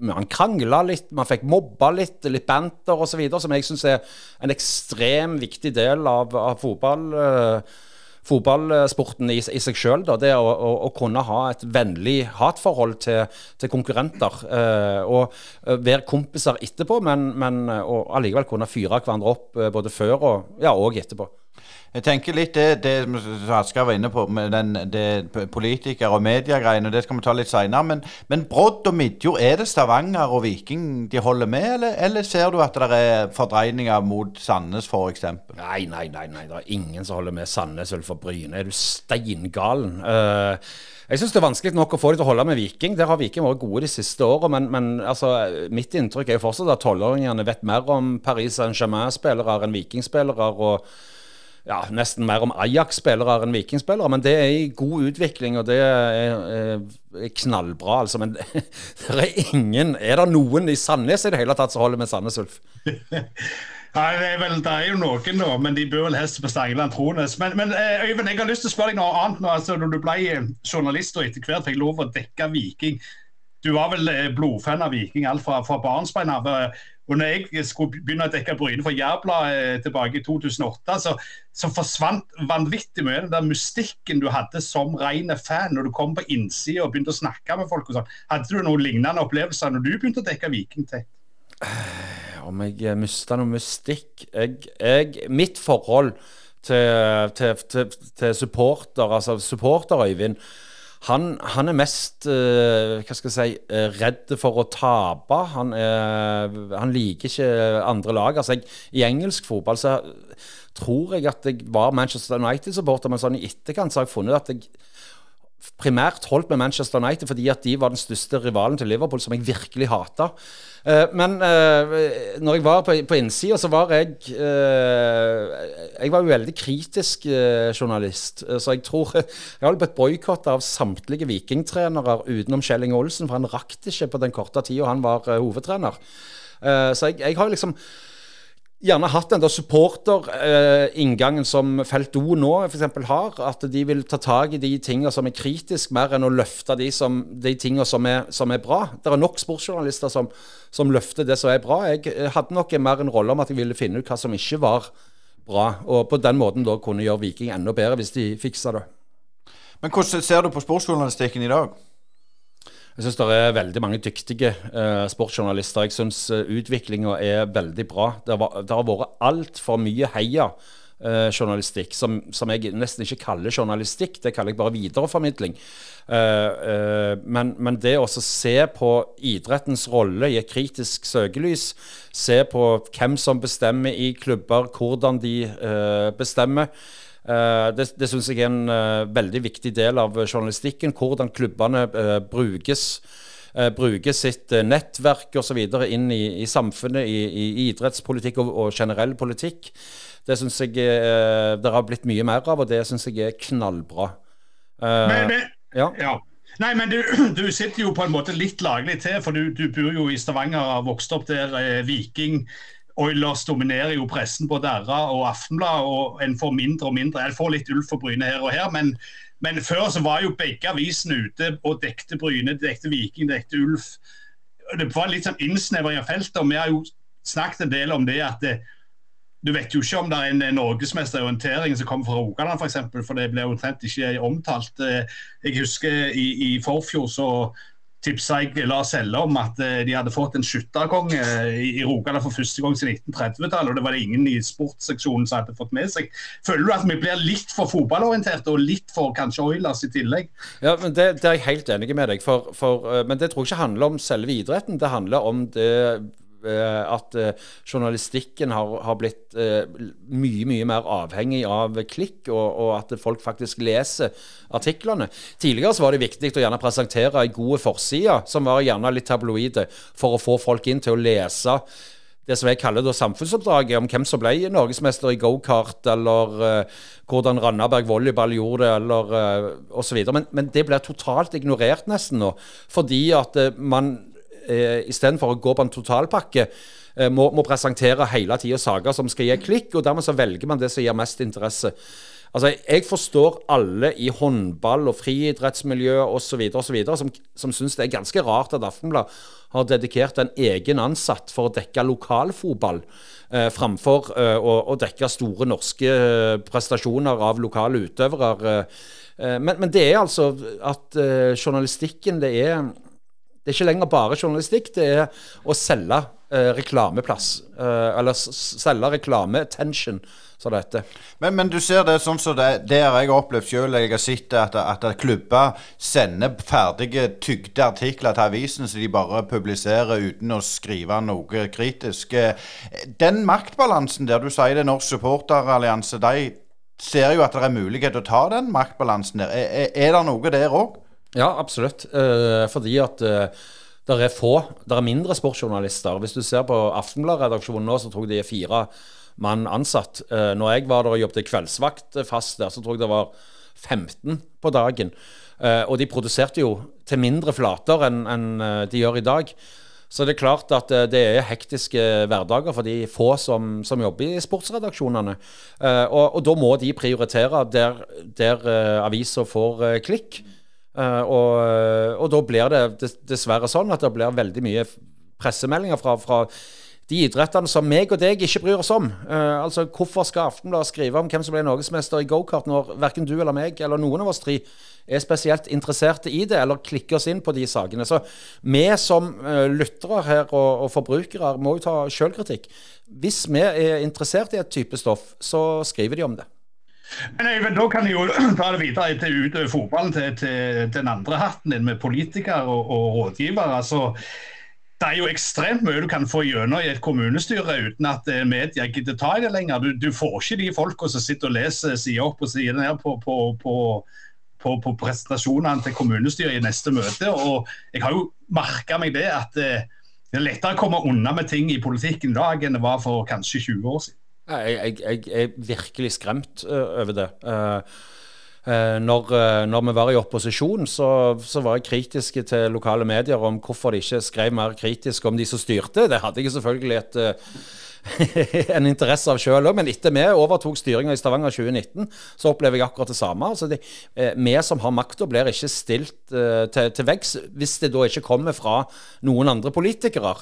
Speaker 4: man krangla litt, man fikk mobba litt, litt banter osv., som jeg syns er en ekstrem viktig del av, av fotball. Uh, fotballsporten i, i seg sjøl. Det å, å, å, kunne ha et vennlig hatforhold til, til konkurrenter. Eh, og være kompiser etterpå, men, men allikevel kunne fyre hverandre opp både før og, ja, og etterpå.
Speaker 2: Jeg tenker litt det, det Asker var inne på, med den, det politiker- og mediegreiene. Det skal vi ta litt seinere. Men, men Brodd og Midjord, er det Stavanger og Viking de holder med, eller, eller ser du at det er fordreininger mot Sandnes f.eks.?
Speaker 4: Nei, nei, nei, nei, det er ingen som holder med Sandnes eller for Bryne. Er du steingalen? Uh, jeg syns det er vanskelig nok å få dem til å holde med Viking. Der har Viking vært gode de siste åra. Men, men altså, mitt inntrykk er jo fortsatt at tolvåringene vet mer om Paris Saint-Germain-spillere enn Viking-spillere. og ja, nesten mer om Ajax-spillere enn Viking-spillere. Men det er i god utvikling, og det er, er knallbra. altså. Men det er ingen Er det noen i Sandnes i det hele tatt som holder med Sandnes Ulf?
Speaker 3: Nei, det er, vel, det er jo noen, da, men de bør vel helst på Stangeland Trones. Men, men eh, Øyvind, jeg har lyst til å spørre deg noe annet nå. altså Når du ble eh, journalist og etter hvert fikk lov å dekke Viking. Du var vel eh, blodfan av Viking alt fra, fra barnsbein av. Og når jeg skulle begynne å dekke Bryne for Jærbladet eh, tilbake i 2008, så, så, forsvant vanvittig mye den der mystikken du hadde som ren fan når du kom på innsida og begynte å snakke med folk. og sånn. Hadde du noen lignende opplevelser når du begynte å dekke Viking tett?
Speaker 4: Om jeg eh, mista noe mystikk jeg, jeg, Mitt forhold til, til, til, til supporter, altså supporter Øyvind han, han, er mest uh, hva skal jeg si, uh, redd for å tape. Han, uh, han liker ikke andre lag. Altså, jeg, I engelsk fotball så tror jeg at jeg var Manchester United-supporter, men sånn i etterkant så har jeg funnet at jeg primært holdt med Manchester United fordi at de var den største rivalen til Liverpool, som jeg virkelig hata. Uh, men uh, når jeg var på, på innsida, så var jeg uh, Jeg var jo veldig kritisk journalist. så jeg tror Jeg har blitt boikotta av samtlige vikingtrenere utenom Kjelling Olsen, for han rakk det ikke på den korte tida han var hovedtrener. så jeg, jeg har liksom gjerne hatt den supporterinngangen eh, som Felt O nå f.eks. har. At de vil ta tak i de tingene som er kritiske, mer enn å løfte de, som, de tingene som er, som er, bra. Det er nok sportsjournalister som, som, løfter det som er bra. Jeg eh, hadde nok mer en rolle om at jeg ville finne ut hva som ikke var bra, og på den måten da kunne gjøre Viking enda bedre hvis de fiksa det.
Speaker 2: Men hvordan ser du på sportsjournalistikken i dag?
Speaker 4: Jeg syns det er veldig mange dyktige eh, sportsjournalister. Jeg syns eh, utviklinga er veldig bra. Det, var, det har vært altfor mye heia. Uh, journalistikk, som, som, jeg nesten ikke kaller journalistikk, det kaller jeg bare videreformidling. Uh, uh, men, men, det å se på idrettens rolle i et kritisk søkelys, se på hvem som bestemmer i klubber, hvordan de bestemmer, Uh, det det syns jeg er en uh, veldig viktig del av journalistikken. Hvordan klubbene brukes. bruker sitt nettverk osv. inn i, i samfunnet, i, i idrettspolitikk og, og, generell politikk. Det syns jeg det har blitt mye mer av, og det syns jeg er knallbra.
Speaker 3: Men, men, ja. ja. Nei, men du, du, sitter jo på en måte litt laglig til, for du, du bor jo i Stavanger og har vokst opp der. Viking Oilers dominerer jo pressen på Derra og Aftenbladet, og en får mindre og mindre. Jeg får litt Ulf og Bryne her og her, men, men før så var jo begge avisene ute og dekte Bryne, dekte Viking, dekte Ulf. Det var litt sånn innsnevring av feltet. og Vi har jo snakket en del om det at det, du vet jo ikke om det er en norgesmester i orientering som kommer fra Rogaland f.eks., for, eksempel, for det ble omtrent ikke omtalt. Eh, jeg husker i, i forfjor så tipsa jeg Lars Helle om at eh, de hadde fått en skytterkonge i Rogaland for første gang siden 1930-tallet. og Det var det ingen i sportsseksjonen som hadde fått med seg. Føler du at vi blir litt for fotballorienterte og litt for kanskje Oilers i tillegg?
Speaker 4: Ja, men Det, det er jeg helt enig med deg for, for, Men det tror jeg ikke handler om selve idretten. Det handler om det Eh, at eh, journalistikken har, har blitt eh, mye, mye mer avhengig av klikk, og, og, at folk faktisk leser artiklene. Tidligere så var det viktig å gjerne presentere ei god forside, som var gjerne litt tabloide, for å få folk inn til å lese det som jeg kaller da samfunnsoppdraget, om hvem som ble norgesmester i gokart, eller uh, hvordan Randaberg volleyball gjorde det, eller uh, osv. Men, men det blir totalt ignorert nesten nå, fordi at uh, man eh, istedenfor å gå på en totalpakke, eh, må, må presentere hele tida saker som skal gi klikk, og dermed så velger man det som gir mest interesse. Altså, Jeg forstår alle i håndball- og friidrettsmiljø osv. som, som syns det er ganske rart at Aftenblad har dedikert en egen ansatt for å dekke lokalfotball, eh, framfor eh, å, å, dekke store norske eh, prestasjoner av lokale utøvere. Eh, men, men, det er altså at eh, journalistikken det er det er ikke lenger bare journalistikk, det er å selge eh, reklameplass. Eh, eller selge reklame-attention, som det heter.
Speaker 2: Men, men, du ser det sånn som det, har jeg opplevd sjøl. Jeg har sett at, at klubber sender ferdige, tygde artikler til avisen som de bare publiserer uten å skrive noe kritisk. Den maktbalansen der du sier det er Norsk supporterallianse, de ser jo at det er mulighet til å ta den maktbalansen der. Er, er det noe der òg?
Speaker 4: Ja, absolutt. Eh, fordi at eh, det er få, det er mindre sportsjournalister. Hvis du ser på Aftenblad-redaksjonen nå, så tror jeg de er fire mann ansatt. Eh, når jeg var der og jobbet kveldsvakt fast der, så tror jeg det var 15 på dagen. Eh, og de produserte jo til mindre flater enn en eh, de gjør i dag. Så det er klart at eh, det er hektiske hverdager for de få som, som jobber i sportsredaksjonene. Og, og, da må de prioritere der, der avisa får klikk. Uh, og, eh, og, da blir det dessverre sånn at det blir veldig mye pressemeldinger fra, fra de idrettene som meg og deg ikke bryr oss om. Uh, altså, Hvorfor skal Aftenbladet skrive om hvem som ble norgesmester i gokart, når verken du eller meg eller noen av oss tre er spesielt interesserte i det, eller klikker oss inn på de sakene. Så vi som uh, lyttere her og, og, forbrukere må jo ta sjølkritikk. Hvis vi er interessert i et type stoff, så skriver de om det.
Speaker 3: Men Øyvind, Da kan jeg jo ta det videre til ut fotballen, til, til, den andre hatten din med politikere og, og rådgivere. altså det er jo ekstremt mye du kan få gjennom i et kommunestyre uten at eh, media gidder ta i det lenger. Du, du, får ikke de folka som sitter og leser side opp og side ned på, på, på, på, presentasjonene til kommunestyret i neste møte. Og jeg har jo merka meg det at eh, det er lettere å komme unna med ting i politikken i dag enn det var for kanskje 20 år siden.
Speaker 4: Jeg, jeg, jeg er virkelig skremt uh, over det. Uh, uh, når, når, vi var i opposisjon, så, så, var jeg kritiske til lokale medier om hvorfor de ikke skrev mer kritisk om de som styrte. Det hadde jeg selvfølgelig et en interesse av sjøl òg. Men etter vi overtok styringa i Stavanger 2019, så opplever jeg akkurat det samme. Altså det, eh, vi som har makta, blir ikke stilt eh, til, til veggs hvis det da ikke kommer fra noen andre politikere.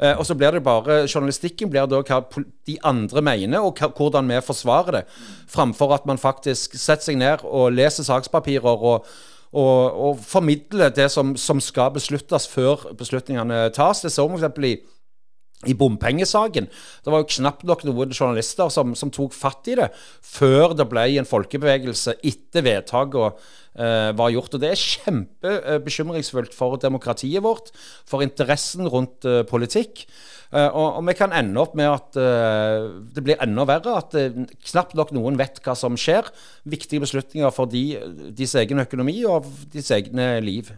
Speaker 4: Eh, og så blir det bare Journalistikken blir da hva de andre mener, og hvordan vi forsvarer det. Framfor at man faktisk setter seg ned og leser sakspapirer og og, og formidle det som, som, skal besluttes før beslutningene tas. Det så f.eks. i i bompengesaken. Det var jo knapt nok noen journalister som, som, tok fatt i det før det ble en folkebevegelse etter vedtakene eh, var gjort. Og Det er kjempebekymringsfullt for demokratiet vårt, for interessen rundt eh, politikk. Eh, og, og, vi kan ende opp med at eh, det blir enda verre. At eh, knapt nok noen vet hva som skjer. Viktige beslutninger for de, deres egen økonomi og deres egne liv.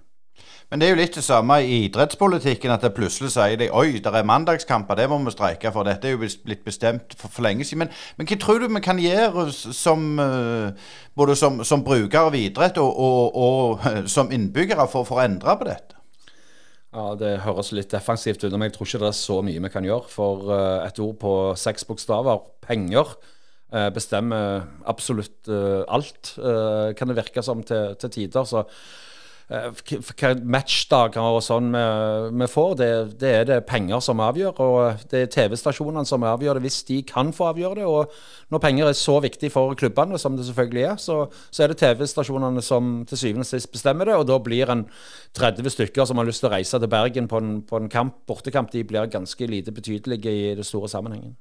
Speaker 2: Men det er jo litt det samme i idrettspolitikken, at det plutselig sier de oi, det er mandagskamper, det må vi streike for. Dette er jo blitt bestemt for, for lenge siden. Men, men, hva tror du vi kan gjøre som, uh, både som, som bruker av idrett og, og, og som innbyggere for, for å endre på dette?
Speaker 4: Ja, Det høres litt defensivt ut, men jeg tror ikke det er så mye vi kan gjøre. For uh, et ord på seks bokstaver, penger, bestemmer absolutt alt, kan det virke som til, til tider. så hva matchdager og sånn vi, vi får, det, det, er det penger som avgjør. Og det er TV-stasjonene som avgjør det, hvis de kan få avgjøre det. Og når penger er så viktig for klubbene, som det selvfølgelig er, så, så er det TV-stasjonene som til syvende og sist bestemmer det. Og da blir en 30 stykker som har lyst til å reise til Bergen på en, på en kamp, bortekamp, de blir ganske lite betydelige i det store sammenhengen.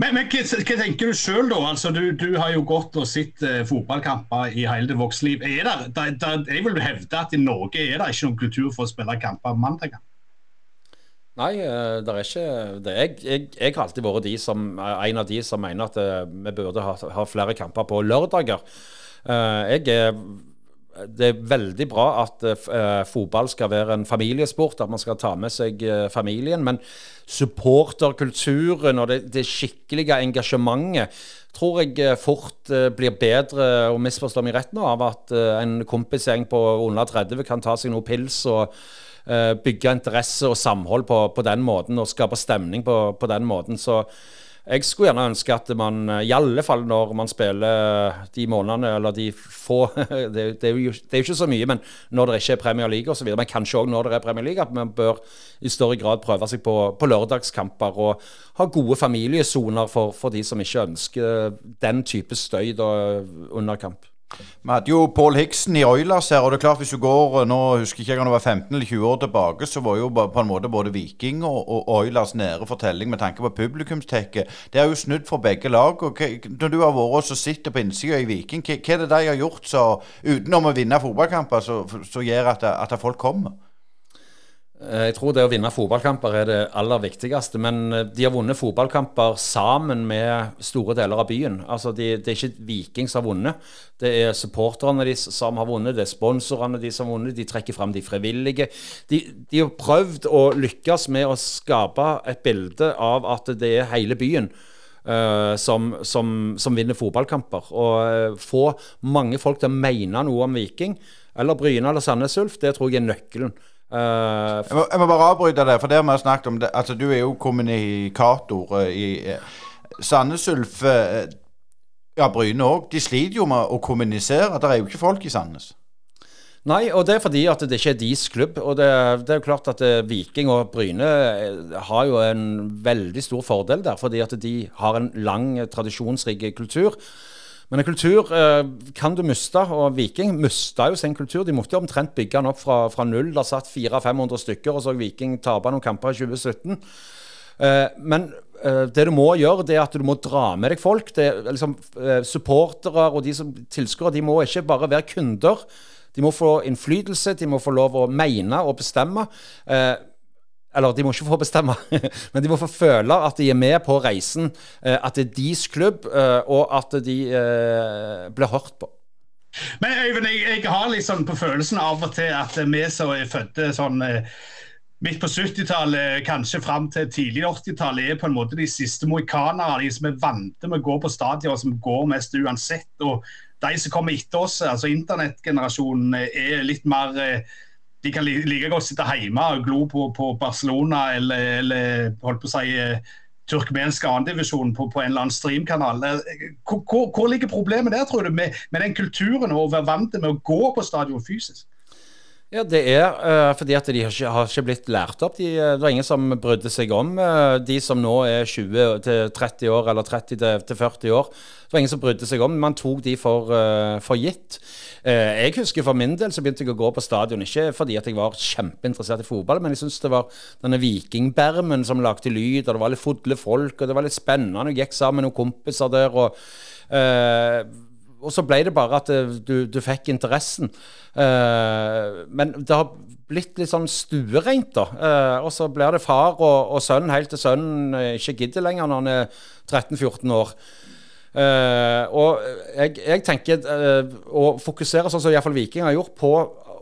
Speaker 3: Men, men hva, hva, tenker du sjøl, da? Altså, du, du, har jo gått og sett uh, fotballkamper i hele ditt voksne liv. Er der, der, der, jeg vil hevde at i Norge er det ikke noen kultur for å spille kamper mandager?
Speaker 4: Nei, eh, det er ikke det. Jeg, jeg, jeg, har alltid vært de som, en av de som mener at vi burde ha, ha, flere kamper på lørdager. Jeg er det er veldig bra at uh, fotball skal være en familiesport, at man skal ta med seg uh, familien. Men supporterkulturen og det, det skikkelige engasjementet tror jeg uh, fort blir bedre, og misforstår meg rett nå, av at en kompisgjeng på under 30 kan ta seg noe pils og bygge interesse og samhold på, på, den måten, og skape stemning på, på den måten. Så jeg skulle gjerne ønske at man, eh, i alle fall når man spiller de månedene, eller de få det, det, er jo, det, er jo, ikke så mye, men når det ikke er Premier League osv., men kanskje òg når det er Premier League, at man bør i større grad prøve seg på, på lørdagskamper og ha gode familiesoner for, for, de som ikke ønsker den type støy da, under kamp.
Speaker 2: Vi hadde jo Paul Hickson i Oilers her, og det er klart hvis du går nå husker ikke jeg om det var 15 eller 20 år tilbake, så var jo på en måte både Viking og, og Oilers nære fortelling med tanke på publikumstekket. Det er jo snudd for begge lag. og Når du har vært og sitter på innsida i Viking, hva, er det de har gjort så, utenom å vinne fotballkamper, som gjør at, at folk kommer?
Speaker 4: Eh, jeg tror det å vinne fotballkamper er det aller viktigste. Men eh, de har vunnet fotballkamper sammen med store deler av byen. Altså de, Det er ikke Viking som har vunnet. Det er supporterne de som har vunnet, det er sponsorene de som har vunnet. De trekker fram de frivillige. De, de, har prøvd å lykkes med å skape et bilde av at det er hele byen. Uh, som, som, som, vinner fotballkamper. Og uh, få mange folk til å mene noe om Viking, eller Bryne eller Sandnes Ulf, det tror jeg er nøkkelen.
Speaker 2: Uh, jeg, må, jeg, må, bare avbryte det, for det vi har snakket om. Det. Altså, du er jo kommunikator uh, i uh, Sandnes Ulf uh, Ja, Bryne òg. De sliter jo med å kommunisere. Det er jo ikke folk i Sandnes.
Speaker 4: Nei, og det er fordi at det ikke er deres klubb. Og det, det er jo klart at Viking og Bryne har jo en veldig stor fordel der, fordi at de har en lang, tradisjonsrik kultur. Men en kultur eh, kan du miste, og Viking mista jo sin kultur. De måtte jo omtrent bygge den opp fra, fra null. Det satt 400-500 stykker, og så Viking tape noen kamper i 2017. Eh, men eh, det du må gjøre, det er at du må dra med deg folk. Det liksom eh, Supportere og de som tilskuere de må ikke bare være kunder. De må få innflytelse, de må få lov å mene og bestemme. Eh, eller de må ikke få bestemme, men de må få føle at de er med på reisen. Eh, at det er deres klubb, eh, og at de eh, blir hørt på.
Speaker 3: Men Øyvind, jeg, jeg har liksom på følelsen av og til at vi som er fødte sånn midt på 70-tallet, kanskje fram til tidlig 80-tallet, er på en måte de siste mohikanere. De som er vante med å gå på stadion, som går mest uansett. Og de som kommer etter oss, altså internettgenerasjonen, er litt mer de kan like godt sitte hjemme og glo på, på Barcelona eller, eller holdt på å si eh, turkmensk annendivisjon på, på en eller annen streamkanal. Eh, hvor, hvor, hvor, ligger problemet der, tror du, med, med den kulturen og å være vant med å gå på stadion fysisk?
Speaker 4: Ja, Det er uh, fordi at de har ikke, har ikke blitt lært opp. De, det var ingen som brydde seg om uh, de som nå er 20-30 år eller 30-40 år. Det var ingen som brydde seg om. Man tok de for, uh, for gitt. Jeg husker for min del så begynte jeg å gå på stadion, ikke fordi at jeg var kjempeinteressert i fotball, men jeg syntes det var denne vikingbermen som lagde lyd, og det var litt fodle folk, og det var litt spennende. Jeg gikk sammen med noen kompiser der. og og så ble det bare at du, du fikk interessen. Uh, men det har blitt litt sånn stuereint, da. Uh, og så blir det far og, og sønn helt til sønnen ikke gidder lenger når han er 13-14 år. Uh, og jeg, jeg tenker å fokusere sånn som iallfall Viking har gjort, på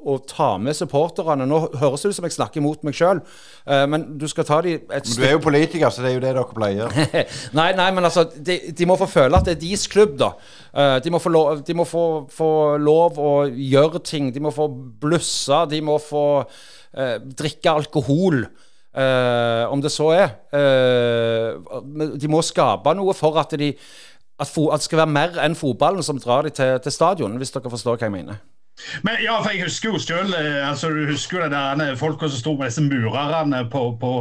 Speaker 4: å ta med supporterne. Nå høres det ut som jeg snakker mot meg sjøl, uh, men du skal ta de
Speaker 2: et stykke Du er jo politiker, så det er jo det dere pleier.
Speaker 4: nei, nei, men altså, de, de, må få føle at det er deres klubb, da. Uh, de må, få lov, de må få, få, lov å gjøre ting. De må få blusse. De må få uh, drikke alkohol. om det så er. de må skape noe for at de at, at, det skal være mer enn fotballen som drar de til, til stadion, hvis dere forstår hva jeg mener.
Speaker 3: Men ja, for jeg husker jo selv, altså Du husker jo det der folka som sto med disse murerne på, på,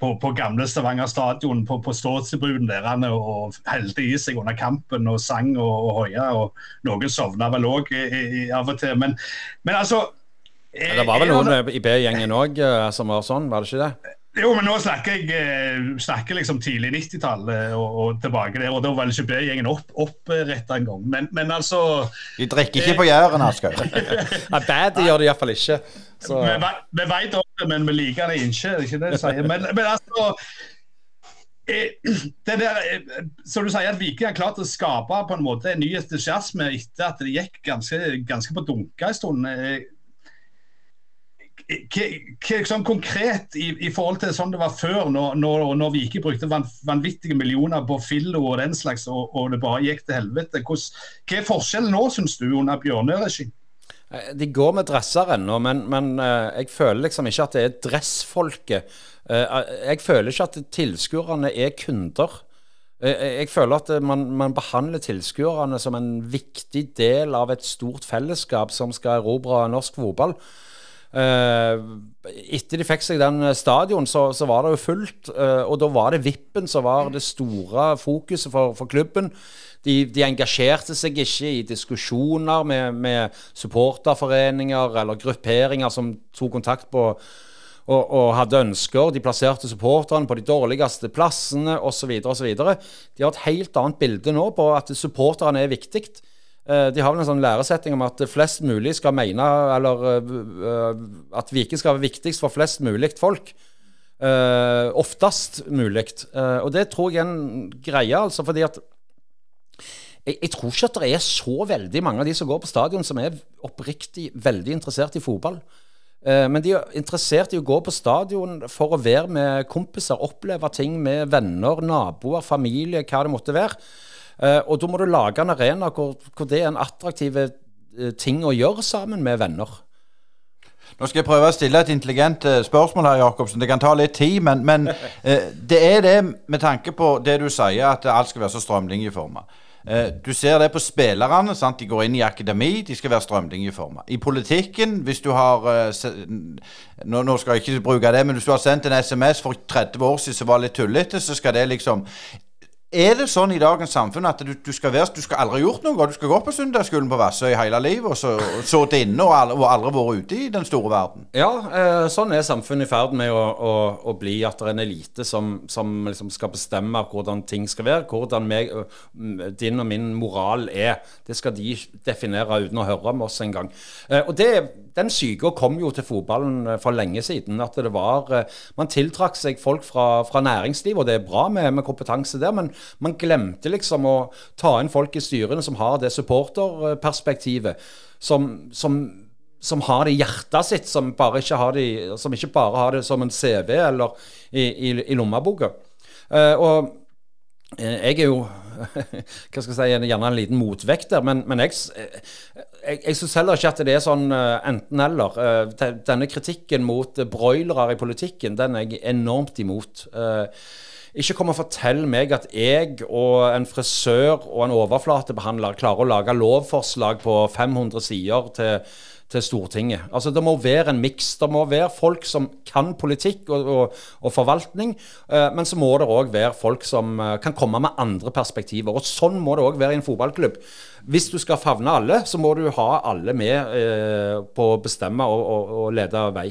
Speaker 3: på, på gamle Stavanger stadion, på, på Stålsebruden der og helte i seg under kampen og sang og, og hoia. Og noen sovna vel òg av og til. Men, men altså
Speaker 4: ja, Det var vel noen i B-gjengen òg som var sånn, var det ikke det?
Speaker 3: Jo, men nå snakker jeg eh, snakker liksom tidlig 90-tall eh, og, og, tilbake der. Og da var B-gjengen opp, oppretta engang. Men, men altså
Speaker 2: De drikker ikke på Jæren, Asker.
Speaker 4: ja, bad gjør det iallfall ikke.
Speaker 3: Så. Vi, vi veit om det, men vi liker det ikke. Det er ikke det de sier. Men, men altså eh, det der, så du sier at Viking har klart å skape på en måte en ny entusiasme etter at det gikk ganske, ganske på dunka en stund hva sånn konkret i, i, forhold til sånn det var før, når, når, når Vike brukte van, vanvittige millioner på Fillo og den slags, og, og, det bare gikk til helvete. Hvordan, hva er forskjellen nå, syns du, under Bjørnø-regi?
Speaker 4: Eh, de går med dresser ennå, men, men uh, jeg føler liksom ikke at det er dressfolket. Uh, jeg føler ikke at tilskuerne er kunder. Jeg føler at man, man behandler tilskuerne som en viktig del av et stort fellesskap som skal erobre norsk fotball. Uh, etter de fikk seg den stadion, så, så var det jo fullt. Uh, og da var det Vippen som var det store fokuset for, for klubben. De, de, engasjerte seg ikke i diskusjoner med, med supporterforeninger eller grupperinger som tok kontakt på og, og, hadde ønsker. De plasserte supporterne på de dårligste plassene osv. osv. De har et helt annet bilde nå på at supporterne er viktig. Eh, de har vel en sånn læresetting om at flest mulig skal mene Eller uh, at Vike skal være viktigst for flest mulig folk. Oftest mulig. Og det tror jeg er en greie, altså, fordi at jeg, jeg, tror ikke at det er så veldig mange av de som går på stadion, som er oppriktig veldig interessert i fotball. Men de er interessert i å gå på stadion for å være med kompiser, oppleve ting med venner, naboer, familie, hva det måtte være. Uh, og da må du lage en arena hvor, hvor det er en attraktiv uh, ting å gjøre sammen med venner.
Speaker 2: Nå skal jeg prøve å stille et intelligent uh, spørsmål her, Jacobsen. Det kan ta litt tid, men, men det er det med tanke på det du sier, at alt skal være så strømlinjeforma. Du ser det på spillerne. Sant? De går inn i akademi, de skal være strømlinjeforma. I politikken, hvis du har nå, nå, skal jeg ikke bruke det, men hvis du har sendt en SMS for 30 år siden som var litt tullete, så skal det liksom er det sånn i dagens samfunn at du, du, skal, være, du skal aldri gjort noe? Du skal gå på søndagsskolen på Vassøy hele livet og så sittet inne og, og, aldri vært ute i den store verden?
Speaker 4: Ja, eh, sånn er samfunnet i ferd med å, å, å, bli. At det er en elite som, som liksom skal bestemme hvordan ting skal være. Hvordan meg, din og min moral er. Det skal de definere uten å høre om oss engang. Eh, og det den syke kom jo til fotballen eh, for lenge siden. At det var eh, Man tiltrakk seg folk fra, fra næringslivet, og det er bra med, med, kompetanse der, men man glemte liksom å ta inn folk i styrene som har det supporterperspektivet. Som, som, som har det i hjertet sitt, som, bare ikke har det, som ikke bare har det som en CV eller i, i, i lommeboka. Uh, og jeg er jo hva skal jeg si, gjerne en liten motvekt der, men, men jeg, jeg, jeg syns heller ikke at det er sånn uh, enten-eller. Uh, denne kritikken mot broilere i politikken, den er jeg enormt imot. Ikke kom og fortell meg at jeg og en frisør og en overflatebehandler klarer å lage lovforslag på 500 sider til til Stortinget. Altså Det må være en miks. Det må være folk som kan politikk og, og, og forvaltning, eh, men så må det òg være folk som eh, kan komme med andre perspektiver. Og Sånn må det òg være i en fotballklubb. Hvis du skal favne alle, så må du ha alle med eh, på å bestemme og, og lede vei.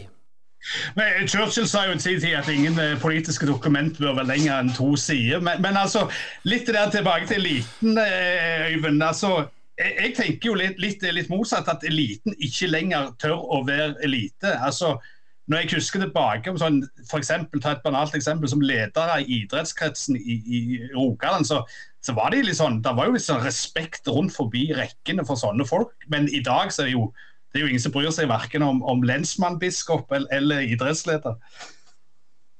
Speaker 3: Men Churchill sa jo i tid at ingen eh, politiske dokument bør være lenger enn to sider. Men, men altså, litt der tilbake til eliten, eh, Øyvind. altså jeg, jeg tenker jo litt, litt, litt, motsatt, at eliten ikke lenger tør å være elite. altså når jeg husker tilbake om sånn, for eksempel, ta et banalt eksempel som ledere i idrettskretsen i, i Rogaland, så, så var det litt sånn, det var jo litt sånn respekt rundt forbi rekkene for sånne folk. Men i dag så er det jo, det er jo ingen som bryr seg verken om, om lensmannbiskop eller, eller, idrettsleder.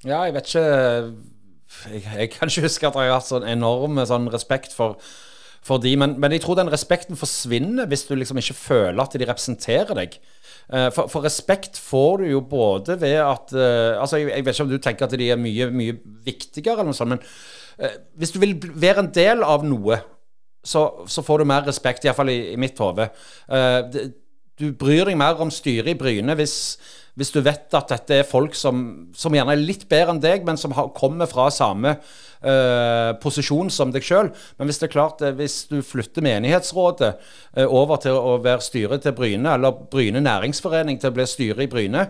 Speaker 4: Ja, jeg vet ikke Jeg, jeg kan ikke huske at jeg har hatt sånn enorm sånn respekt for, for de, men, men, jeg tror den respekten forsvinner hvis du liksom ikke føler at de representerer deg. Eh, for, for, respekt får du jo både ved at uh, altså jeg, jeg, vet ikke om du tenker at de er mye, mye viktigere, eller noe sånt, men uh, hvis du vil være en del av noe, så, så får du mer respekt, iallfall i, i mitt hode. Uh, du bryr deg mer om styret i Bryne hvis, hvis, du vet at dette er folk som, som gjerne er litt bedre enn deg, men som har, kommer fra samme uh, posisjon som deg sjøl. Men hvis det er klart, uh, hvis du flytter menighetsrådet uh, over til å være styret til Bryne, eller Bryne næringsforening til å bli styret i Bryne,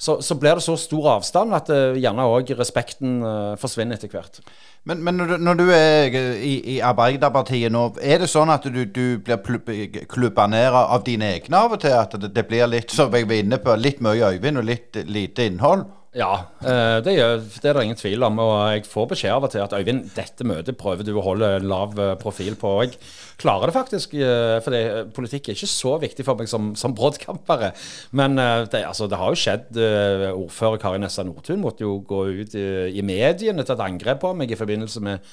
Speaker 4: så, så, blir det så stor avstand at uh, gjerne òg respekten uh, forsvinner etter hvert.
Speaker 2: Men, men når, du, når, du, er i, i, Arbeiderpartiet nå, er det sånn at du, du blir klubba ned av dine egne av og til? At det, det blir litt, som jeg var inne på, litt mye Øyvind og litt lite innhold?
Speaker 4: Ja, eh, det, er det ingen tvil om. Og jeg får beskjed av og til at Øyvind, dette møtet prøver du å holde lav eh, profil på. Jeg klarer det faktisk, fordi for politikk er ikke så viktig for meg som, som broddkampere. Men det, altså, det, har jo skjedd. Ordfører Kari Nessa Nordtun måtte jo gå ut i, i mediene til et angrep på meg i forbindelse med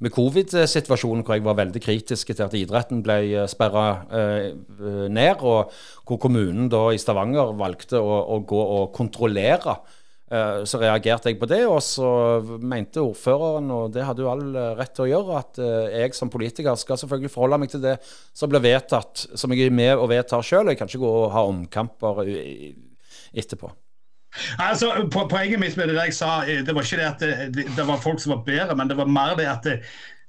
Speaker 4: med covid-situasjonen, hvor jeg var veldig kritisk til at idretten ble sperra eh, ned, og hvor kommunen da i Stavanger valgte å, å gå og kontrollere Eh, så reagerte jeg på det, og så mente ordføreren, og det hadde jo all eh, rett til å gjøre, at eh, jeg som politiker skal selvfølgelig forholde meg til det som blir vedtatt, som jeg er med og vedtar sjøl. Jeg kan ikke gå og ha omkamper etterpå.
Speaker 3: Altså, Poenget mitt med det jeg sa, det var ikke det at det, det var folk som var bedre, men det var mer det at det,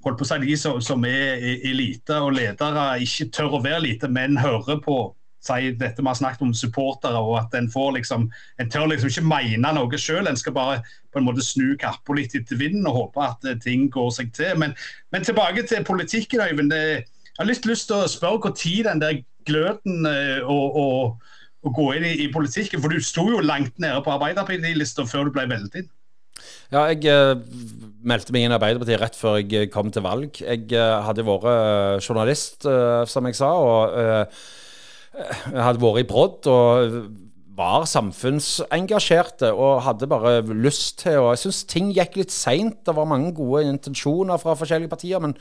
Speaker 3: holdt på å si, de som, som er elite og ledere, ikke tør å være lite, men hører på si dette vi har snakket om supportere, og at en får liksom En tør liksom ikke mene noe sjøl, en skal bare på en måte snu kappa litt etter vinden og håpe at eh, ting går seg til. Men, men tilbake til politikken, Øyvind. Jeg har litt lyst til å spørre når den der gløden og, og, og gå inn i, i, politikken, for du sto jo langt nede på Arbeiderpartilista før du ble valgt inn.
Speaker 4: Ja, jeg uh, meldte meg inn i Arbeiderpartiet rett før jeg kom til valg. Jeg uh, hadde vært journalist, som jeg sa. og hadde vært i brodd og var samfunnsengasjerte og hadde bare lyst til Og jeg syns ting gikk litt seint. Det var mange gode intensjoner fra forskjellige partier, men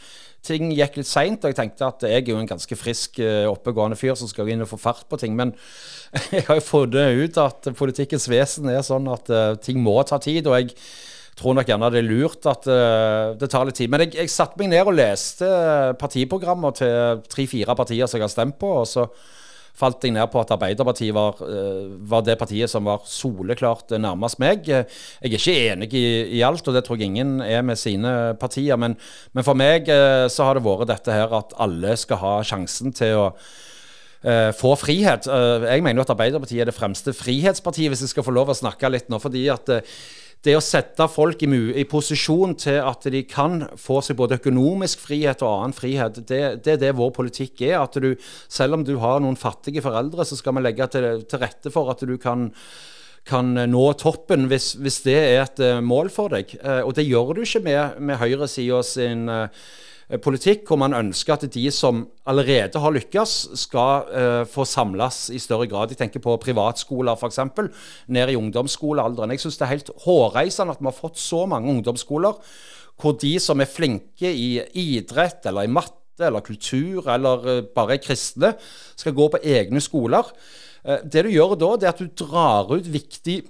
Speaker 4: ting gikk litt seint. Og jeg tenkte at jeg er jo en ganske frisk, eh, oppegående fyr som skal inn og få fart på ting. Men jeg har jo funnet ut at politikkens vesen er sånn at uh, ting må ta tid. og jeg tror nok gjerne det er lurt at uh, det tar litt tid. Men jeg, jeg satte meg ned og leste partiprogrammer til tre-fire partier som jeg har stemt på. og så falt jeg ned på at Arbeiderpartiet var, eh, var, det partiet som var soleklart nærmest meg. Jeg er ikke enig i, i, alt, og det tror jeg ingen er med sine partier. Men, men, for meg eh, så har det vært dette her at alle skal ha sjansen til å få frihet. Jeg mener jo at Arbeiderpartiet er det fremste frihetspartiet, hvis jeg skal få lov å snakke litt nå. fordi at det å sette folk i, i, posisjon til at de kan få seg både økonomisk frihet og annen frihet, det, det, er det vår politikk er. At du, selv om du har noen fattige foreldre, så skal vi legge til, til rette for at du kan kan nå toppen hvis, hvis det er et uh, mål for deg. Uh, og det gjør du ikke med, med høyresida sin Eh, politikk hvor man ønsker at de som allerede har lykkes, skal uh, få samles i større grad. Jeg tenker på privatskoler f.eks. ned i ungdomsskolealderen. Jeg syns det er helt hårreisende at vi har fått så mange ungdomsskoler hvor de som er flinke i idrett eller i matte eller kultur eller uh, bare er kristne, skal gå på egne skoler. Uh, det du gjør da, det er at du drar ut viktig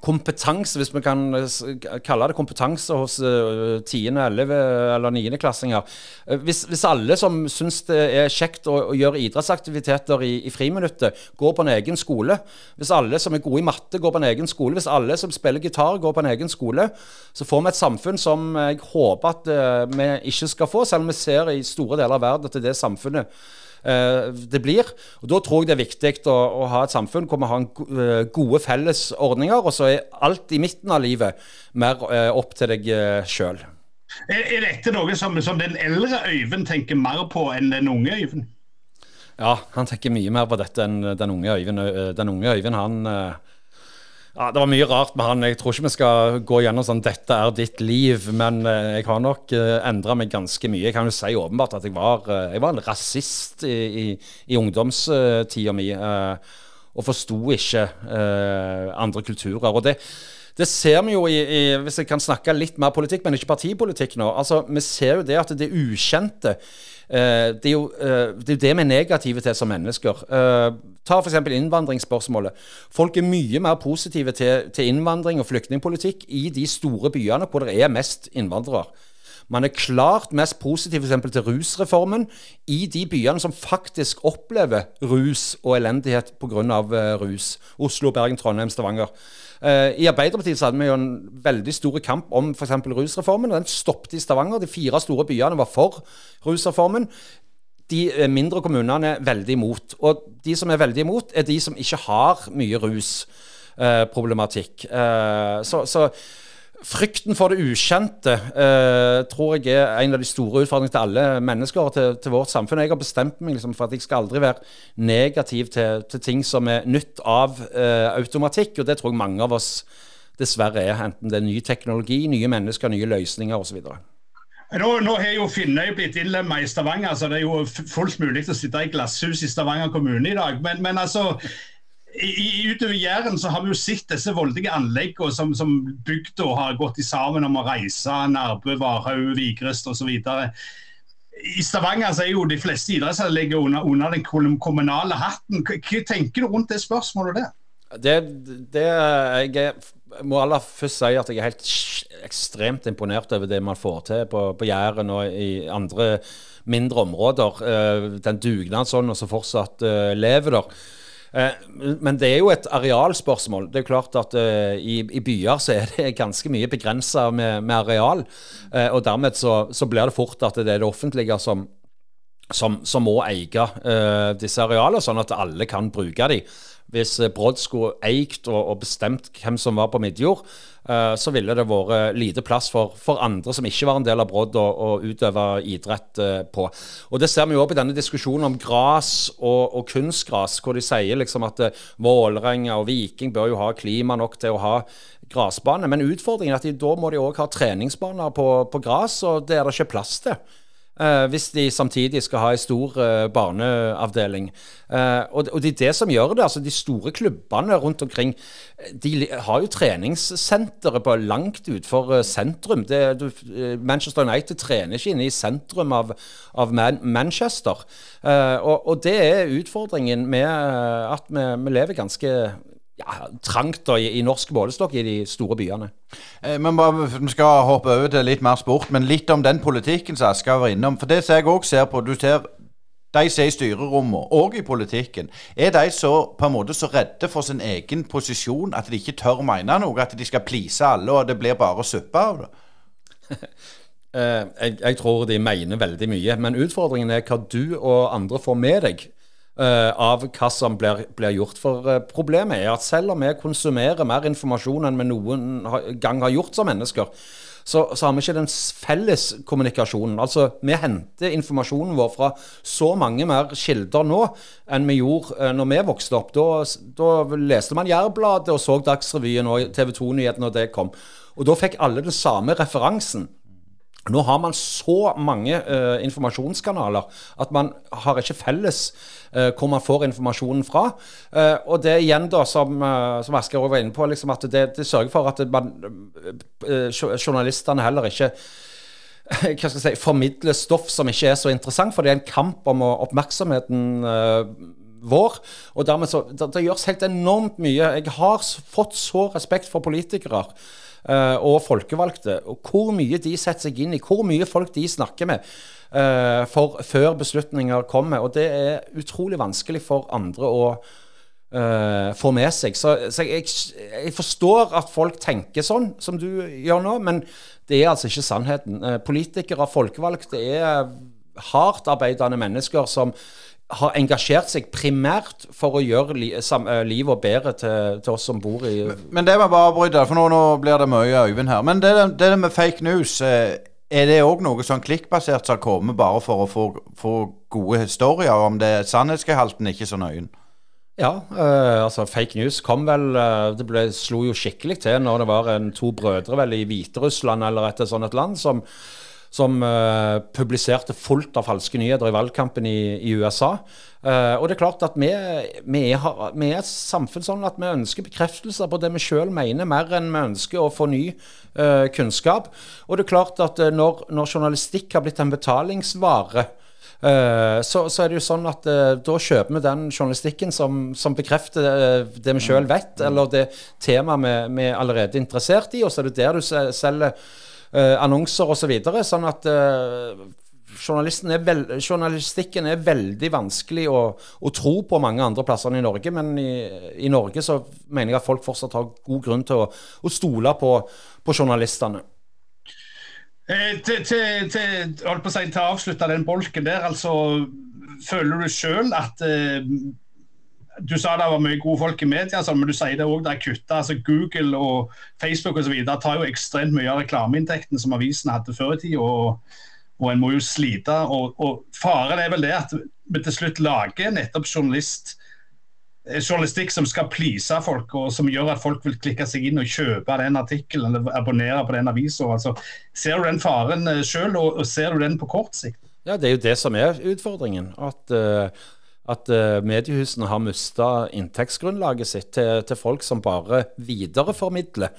Speaker 4: kompetanse, hvis vi kan eh, kalle det kompetanse hos uh, 10., 11. eller 9.-klassinger. Uh, hvis, hvis, alle som syns det er kjekt å, å gjøre idrettsaktiviteter i, i, friminuttet, går på en egen skole, hvis alle som er gode i matte, går på en egen skole, hvis alle som spiller gitar, går på en egen skole, så får vi et samfunn som jeg håper at vi ikke skal få, selv om vi ser i store deler av verden at det er det samfunnet Eh, det blir. Og Da tror jeg det er viktig å, å ha et samfunn hvor vi har eh, gode fellesordninger, og så er alt i midten av livet mer eh, opp til deg sjøl.
Speaker 3: Er, er, dette noe som, som, den eldre Øyvind tenker mer på enn den unge Øyvind?
Speaker 4: Ja, han tenker mye mer på dette enn den unge Øyvind. Den unge Øyvind han ja, Det var mye rart med han. Jeg tror ikke vi skal gå gjennom sånn 'dette er ditt liv', men uh, jeg har nok uh, eh, endra meg ganske mye. Jeg kan jo si åpenbart at jeg var, uh, jeg var en rasist i, i, i ungdomstida mi. Og forsto ikke andre kulturer. og det det ser vi jo i, i, Hvis jeg kan snakke litt mer politikk, men ikke partipolitikk nå. altså Vi ser jo det at det ukjente det, er jo, uh, det, er jo, det vi er negative til som mennesker. Uh, ta f.eks. innvandringsspørsmålet. Folk er mye mer positive til, til, innvandring og flyktningpolitikk i de store byene hvor det er mest innvandrere. Man er klart mest positiv f.eks. til rusreformen i de byene som faktisk opplever rus og elendighet pga. Uh, rus. Oslo, Bergen, Trondheim, Stavanger. Uh, I Arbeiderpartiet så hadde vi jo en veldig stor kamp om f.eks. rusreformen. og Den stoppet i Stavanger. De fire store byene var for rusreformen de eh, mindre kommunene er veldig imot. Og de som er veldig imot, er de som ikke har mye rusproblematikk. Eh, eh, så, så, frykten for det ukjente eh, tror jeg er en av de store utfordringene til alle mennesker og til, til, vårt samfunn. Jeg har bestemt meg liksom, for at jeg skal aldri være negativ til, til ting som er nytt av eh, automatikk, og det tror jeg mange av oss dessverre er. Enten det er ny teknologi, nye mennesker, nye løsninger osv.
Speaker 3: Nå, nå har jo Finnøy blitt innlemmet i Stavanger, så det er jo fullt mulig å sitte i glasshus i Stavanger kommune i dag. Men, men altså, i, utover Jæren så har vi jo sett disse voldelige anleggene som, som bygda har gått sammen om å reise. Nærbø, Varhaug, Vigrest osv. I Stavanger så er jo de fleste idrettsanlegg under, under den kommunale hatten. Hva tenker du rundt det spørsmålet der?
Speaker 4: Det, det jeg må aller først si at jeg er helt ekstremt imponert over det man får til på, på Jæren og i andre mindre områder. Uh, den dugnadsånden som fortsatt uh, lever der. Uh, men det er jo et arealspørsmål. Det er klart at i, i, byer så er det ganske mye begrensa med, areal. og dermed så, blir det fort at det er det offentlige som, som, som må eie disse arealene, sånn at alle kan bruke dem hvis eh, Brodd skulle eid og, og, bestemt hvem som var på Midjord, så ville det vært lite plass for, for, andre som ikke var en del av Brodd, å utøve idrett uh, på. Og Det ser vi jo opp i denne diskusjonen om gras og, og kunstgras, hvor de sier liksom at Vålerenga og Viking bør jo ha klima nok til å ha grasbane. Men utfordringen er at de, da må de òg ha treningsbaner på, på gras, og det er det ikke plass til. Uh, hvis de samtidig skal ha en stor uh, barneavdeling. Uh, og, og, det er det som gjør det. altså De store klubbene rundt omkring de har jo treningssentre på langt utenfor sentrum. Det, du, Manchester United trener ikke inne i sentrum av, av Man Manchester. Og, og, det er utfordringen med at vi, vi lever ganske ja, trangt da, i, i, norsk målestokk i de store byene.
Speaker 2: Eh, men bare, Vi skal hoppe over til litt mer sport, men litt om den politikken som Asker var innom. For det som jeg òg ser på, du ser de som er i styrerommene, og i politikken, er de så på en måte så redde for sin egen posisjon at de ikke tør mene noe? At de skal please alle, og det blir bare suppe av det?
Speaker 4: uh, jeg, jeg, tror de mener veldig mye. Men utfordringen er hva du og andre får med deg av hva som blir, blir gjort. For uh, problemet er at selv om vi konsumerer mer informasjon enn vi noen gang har gjort som mennesker, så, så, har vi ikke den felles kommunikasjonen. Altså, Vi henter informasjonen vår fra så mange mer kilder nå enn vi gjorde uh, når vi vokste opp. Da, da leste man Jærbladet og så Dagsrevyen og TV 2-nyhetene og det kom. Og da fikk alle den samme referansen. Nå har man så mange uh, informasjonskanaler at man har ikke felles uh, hvor man får informasjonen fra. Uh, og det igjen, da, som, som Asker var inne på, liksom at det, det, sørger for at man, journalistene heller ikke hva skal jeg si, formidler stoff som ikke er så interessant, for det er en kamp om oppmerksomheten vår. Og dermed så, det, det gjøres helt enormt mye. Jeg har fått så respekt for politikere uh, og folkevalgte. Og hvor mye de setter seg inn i, hvor mye folk de snakker med uh, for, før beslutninger kommer. Og det er utrolig vanskelig for andre å uh, få med seg. Så, så jeg, jeg, forstår at folk tenker sånn som du gjør nå, men det er altså ikke sannheten. politikere, folkevalgte, er hardt arbeidende mennesker som har engasjert seg primært for å gjøre li, uh, livet bedre til, til, oss som bor i
Speaker 2: Men, men det må bare avbryte, for nå, nå, blir det mye Øyvind her. Men det, det med fake news, uh, er det òg noe sånn klikkbasert som kommer bare for å få, få gode historier? Om det sannhetsgehalten ikke så nøye?
Speaker 4: Ja, uh, altså fake news kom vel Det ble, slo jo skikkelig til når det var en, to brødre vel i Hviterussland eller et sånt et land som som uh, publiserte fullt av falske nyheter i valgkampen i, i USA. Uh, og det er klart at vi, vi, er, vi, er et samfunn sånn at vi ønsker bekreftelser på det vi sjøl mener, mer enn vi ønsker å få ny uh, kunnskap. Og det er klart at når, når journalistikk har blitt en betalingsvare, så, så, er det jo sånn at da kjøper vi den journalistikken som, som bekrefter det vi sjøl vet, eller det temaet vi, vi er allerede interessert i, og så er det der du selger uh, annonser osv. Så sånn at uh, er vel, journalistikken er veldig vanskelig å, å, tro på mange andre plasser enn i Norge. Men i, i, Norge så mener jeg at folk fortsatt har god grunn til å, å stole på, på journalistene.
Speaker 3: Eh, til, til, til, holdt på å si, til å avslutte den bolken der, altså Føler du sjøl at eh, Du sa det var mye gode folk i media, men du sier det òg er kutta. Altså, Google og Facebook og så videre, tar jo ekstremt mye av reklameinntekten som avisene hadde før i tida. Og, og en må jo slite. Og, og Faren er vel det at vi til slutt lager nettopp journalist Eh, journalistikk som skal please folk, og som gjør at folk vil klikke seg inn og kjøpe den artikkelen eller abonnere på den avisa. Altså, ser du den faren eh, sjøl, og, og, ser du den på kort sikt?
Speaker 4: Ja, Det er jo det som er utfordringen. At, uh, at uh, mediehusene har mista inntektsgrunnlaget sitt til, til, folk som bare videreformidler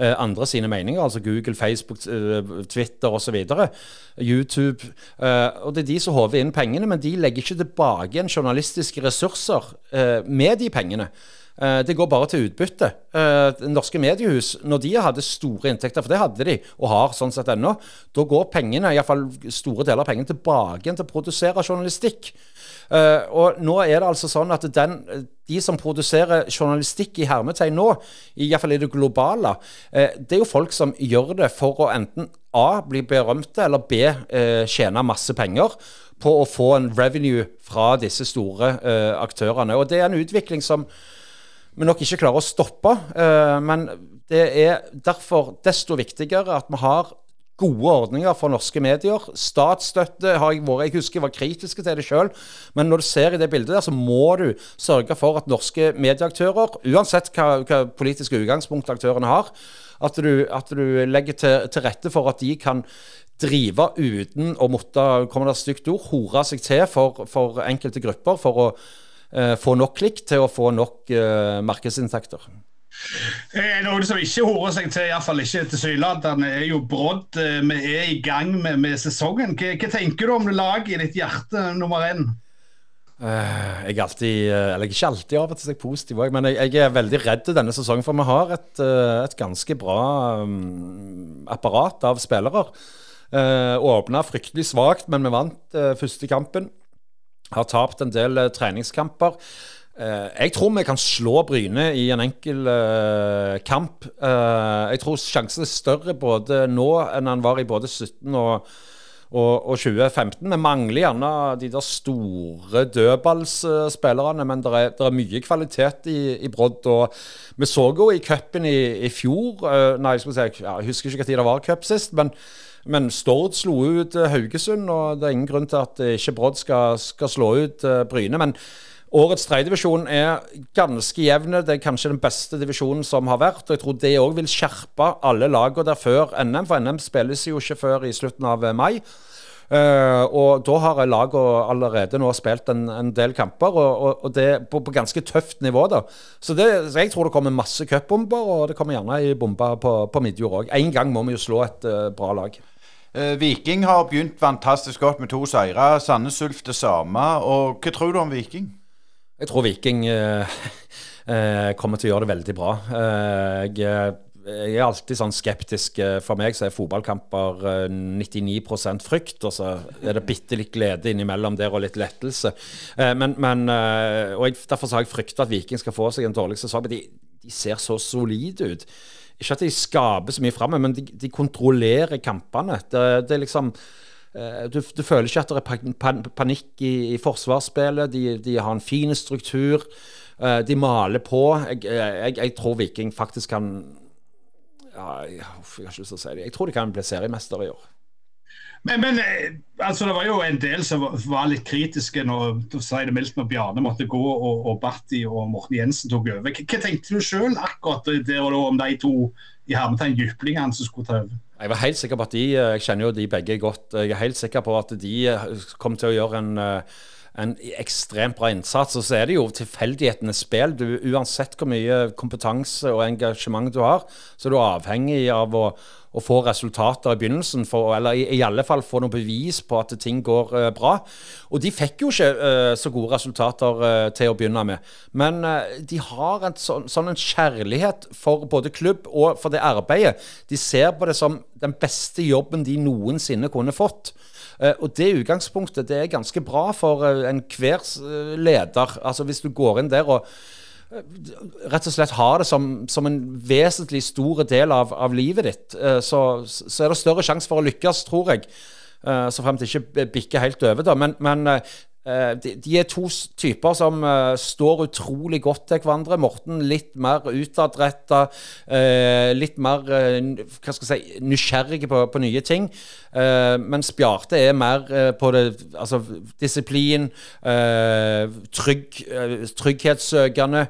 Speaker 4: Eh, andre sine meninger, altså Google, Facebook, eh, Twitter osv. YouTube. Eh, og Det er de som håver inn pengene, men de legger ikke tilbake igjen journalistiske ressurser med de pengene. Det går bare til utbytte. Norske mediehus, når de hadde store inntekter, for det hadde de, og har sånn sett ennå, da går pengene, iallfall store deler av pengene, tilbake igjen til å produsere journalistikk. Uh, og nå er det altså sånn at den, de som produserer journalistikk i hermetegn nå, i hvert fall i det globale, uh, det er jo folk som gjør det for å enten A. bli berømte, eller B. Uh, tjene masse penger på å få en revenue fra disse store aktørene. Og det er en utvikling som vi nok ikke klarer å stoppe. men det er derfor desto viktigere at vi har gode ordninger for norske medier. Statsstøtte har jeg vært Jeg husker jeg var kritiske til det sjøl, men når du ser i det bildet der, så må du sørge for at norske medieaktører, uansett hva, hva politiske utgangspunkt aktørene har, at du, at du legger til, til, rette for at de kan drive uten å måtte, kommer det et stygt ord, hore seg til for, for enkelte grupper for å eh, få nok klikk til å få nok eh, markedsinntekter.
Speaker 3: Eh, noe som ikke horer seg til, iallfall ikke tilsynelatende, er jo Brodd. Eh, vi er i gang med, med sesongen. Hva, hva, tenker du om laget i ditt hjerte nummer én?
Speaker 4: Uh, jeg er alltid, eller ikke alltid av og til positiv men jeg, jeg, er veldig redd denne sesongen. For vi har et, et ganske bra um, apparat av spillere. Uh, Åpna fryktelig svakt, men vi vant første kampen. Har tapt en del treningskamper. Eh, jeg tror vi kan slå Bryne i en enkel uh, kamp. Uh, jeg tror sjansen er større både nå enn han var i både 17 og, og, og 2015. Vi mangler gjerne de der store dødballspillerne, men det er, er, mye kvalitet i, i Brodd. Vi så jo i cupen i, i, fjor Nei, jeg, si, jeg husker ikke når det var cup sist. men men Stord slo ut Haugesund, og det er ingen grunn til at ikke Brodd skal, skal slå ut Bryne. Men Årets tredjedivisjon er ganske jevne. Det er kanskje den beste divisjonen som har vært. og Jeg tror det òg vil skjerpe alle lagene der før NM, for NM spilles jo ikke før i slutten av eh, mai. Uh, og da har lagene allerede nå spilt en, en del kamper, og, og, og det på, på, ganske tøft nivå. da. Så, det, jeg tror det kommer masse cupbomber, og det kommer gjerne ei bombe på, på midjord òg. En gang må vi jo slå et uh, bra lag.
Speaker 2: Viking har begynt fantastisk godt med to seire. Sandnes Ulf det samme. og Hva tror du om Viking?
Speaker 4: Jeg tror Viking eh, eh, kommer til å gjøre det veldig bra. Eh, jeg, jeg, er alltid sånn skeptisk. For meg så er fotballkamper 99% frykt, og så er det bitte litt glede innimellom der og litt lettelse. Men, men, og jeg, Derfor har jeg frykta at Viking skal få seg en dårlig sesong. Men de, de ser så solide ut. Ikke at de skaper så mye framme, men de, de, kontrollerer kampene. Det, det er liksom Eh, du, du, føler ikke at det er panikk i, i forsvarsspillet. De, de, har en fin struktur. Eh, de maler på. Jeg, jeg, jeg tror Viking faktisk kan ja, jeg, har ikke lyst til å si det. Jeg tror de kan bli seriemester i år.
Speaker 3: Men, men eh, altså, det var jo en del som var litt kritiske når mildt, når Bjarne måtte gå og, og Batti og Morten Jensen tok over. Hva, hva tenkte du sjøl akkurat der og da om de to i hermetegn jyplingene som skulle ta over?
Speaker 4: Jeg var helt sikker på at de Jeg kjenner jo de begge godt. Jeg er helt sikker på at de kom til å gjøre en, en ekstremt bra innsats. Og så er det jo tilfeldighetenes spill. Du, uansett hvor mye kompetanse og engasjement du har, så er du avhengig av å, å få resultater i begynnelsen, for, eller i, i, alle fall få noe bevis på at ting går uh, bra. Og de fikk jo ikke uh, så gode resultater uh, til å begynne med. Men de har en så, sånn en kjærlighet for både klubb og for det arbeidet. De ser på det som den beste jobben de noensinne kunne fått. Eh, og det utgangspunktet det er ganske bra for eh, enhver eh, leder. Altså Hvis du går inn der og rett og slett har det som, som en vesentlig stor del av, av livet ditt, så, så, er det større sjanse for å lykkes, tror jeg. Så frem til ikke bikker helt over. da, Men, men de, de, er to typer som uh, står utrolig godt til hverandre. Morten litt mer utadretta, uh, litt mer uh, hva skal jeg si, nysgjerrig på, på nye ting. mens Bjarte er mer på det altså disiplin, trygg, trygghetssøkende.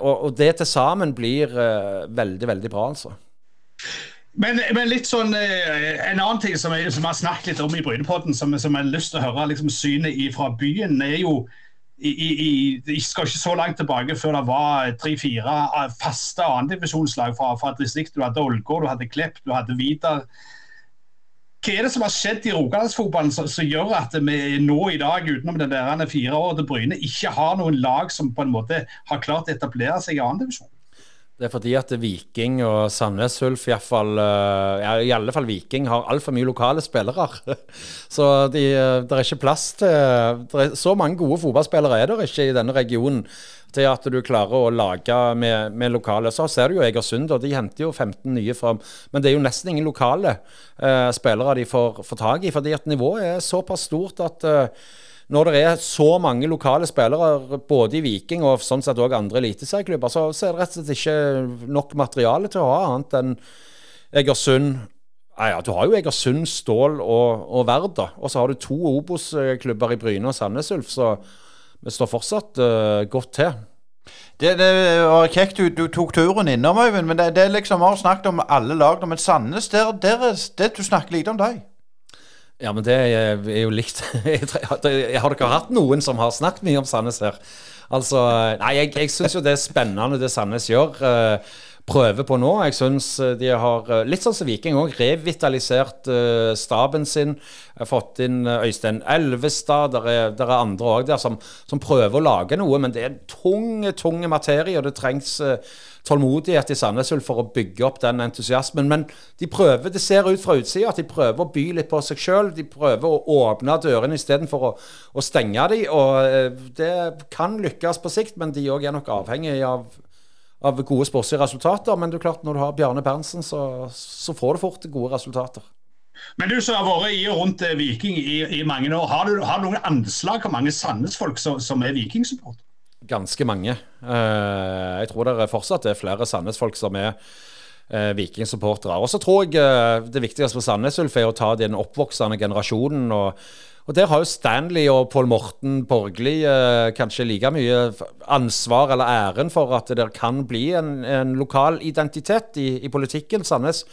Speaker 4: Og, og, det til sammen blir veldig, veldig bra, altså.
Speaker 3: Men, men, litt sånn, eh, en annen ting som vi har snakket litt om i Brynepodden, som, som jeg har lyst til å høre liksom, synet fra byen, er jo i, i, Jeg skal ikke så langt tilbake før det var tre-fire eh, faste andredivisjonslag fra, fra distriktet. Du hadde Ålgård, du hadde Klepp, du hadde Vidar. Hva er det som har skjedd i Rogalandsfotballen som, som, gjør at vi nå i dag, utenom den der fire året til Bryne, ikke har noen lag som på en måte har klart å etablere seg i annendivisjon?
Speaker 4: Det er fordi at Viking og Sandnes Ulf, iallfall ja, i alle fall Viking, har altfor mye lokale spillere. så de, uh, det er ikke plass til er, Så mange gode fotballspillere er det ikke i denne regionen til at du klarer å lage med, med lokale. Så ser du jo Egersund, og de henter jo 15 nye fram. Men det er jo nesten ingen lokale uh, spillere de får, får tak i, fordi at nivået er såpass stort at uh, når det er så mange lokale spillere, både i Viking og sånn sett også andre eliteserieklubber, så, så, er det rett og slett ikke nok materiale til å ha annet enn Egersund. Ja, ja, du har jo Egersund, Stål og, og Verd, Og så har du to Obos-klubber i Bryne og Sandnes Ulf, så vi står fortsatt uh, godt til.
Speaker 2: Det, det var kjekt du, du tok turen innom, Øyvind. Men det, det liksom, vi har snakket om alle lag. Men Sandnes, der, der, det, du snakker lite om dem.
Speaker 4: Ja, men det er jo likt. Har dere hatt noen som har snakket mye om Sandnes her? Altså, Nei, jeg, jeg syns jo det er spennende det Sandnes gjør. Prøve prøver på nå. Jeg syns eh, de har, eh, litt sånn som Viking òg, revitalisert staben sin. Fått inn Øystein Elvestad. Der er, der er andre òg der som, som, prøver å lage noe. Men det er tung, tung materie, og det trengs tålmodighet i Sandnes Ulf for å bygge opp den entusiasmen. Men de prøver, det ser ut fra utsida at de prøver å by litt på seg sjøl. De prøver å åpne dørene istedenfor å, å stenge dem. Og eh, det kan lykkes på sikt, men de òg er nok avhengig av, av gode sportslige resultater. Men det er klart, når du har Bjarne Berntsen, så, så får du fort gode resultater.
Speaker 3: Men du som har vært i og rundt Viking i, i mange år, har du, har du noen anslag hvor mange Sandnes-folk som, som er Viking-support?
Speaker 4: Ganske mange. Uh, jeg tror det fortsatt er flere Sandnes-folk som er uh, Viking-supportere. Og så tror jeg uh, det viktigste for Sandnes Ulf er å ta den oppvoksende generasjonen. og og Der har jo Stanley og Pål Morten Borgli eh, kanskje like mye ansvar eller æren for at det kan bli en, en lokal identitet i, i, politikken. Sandnes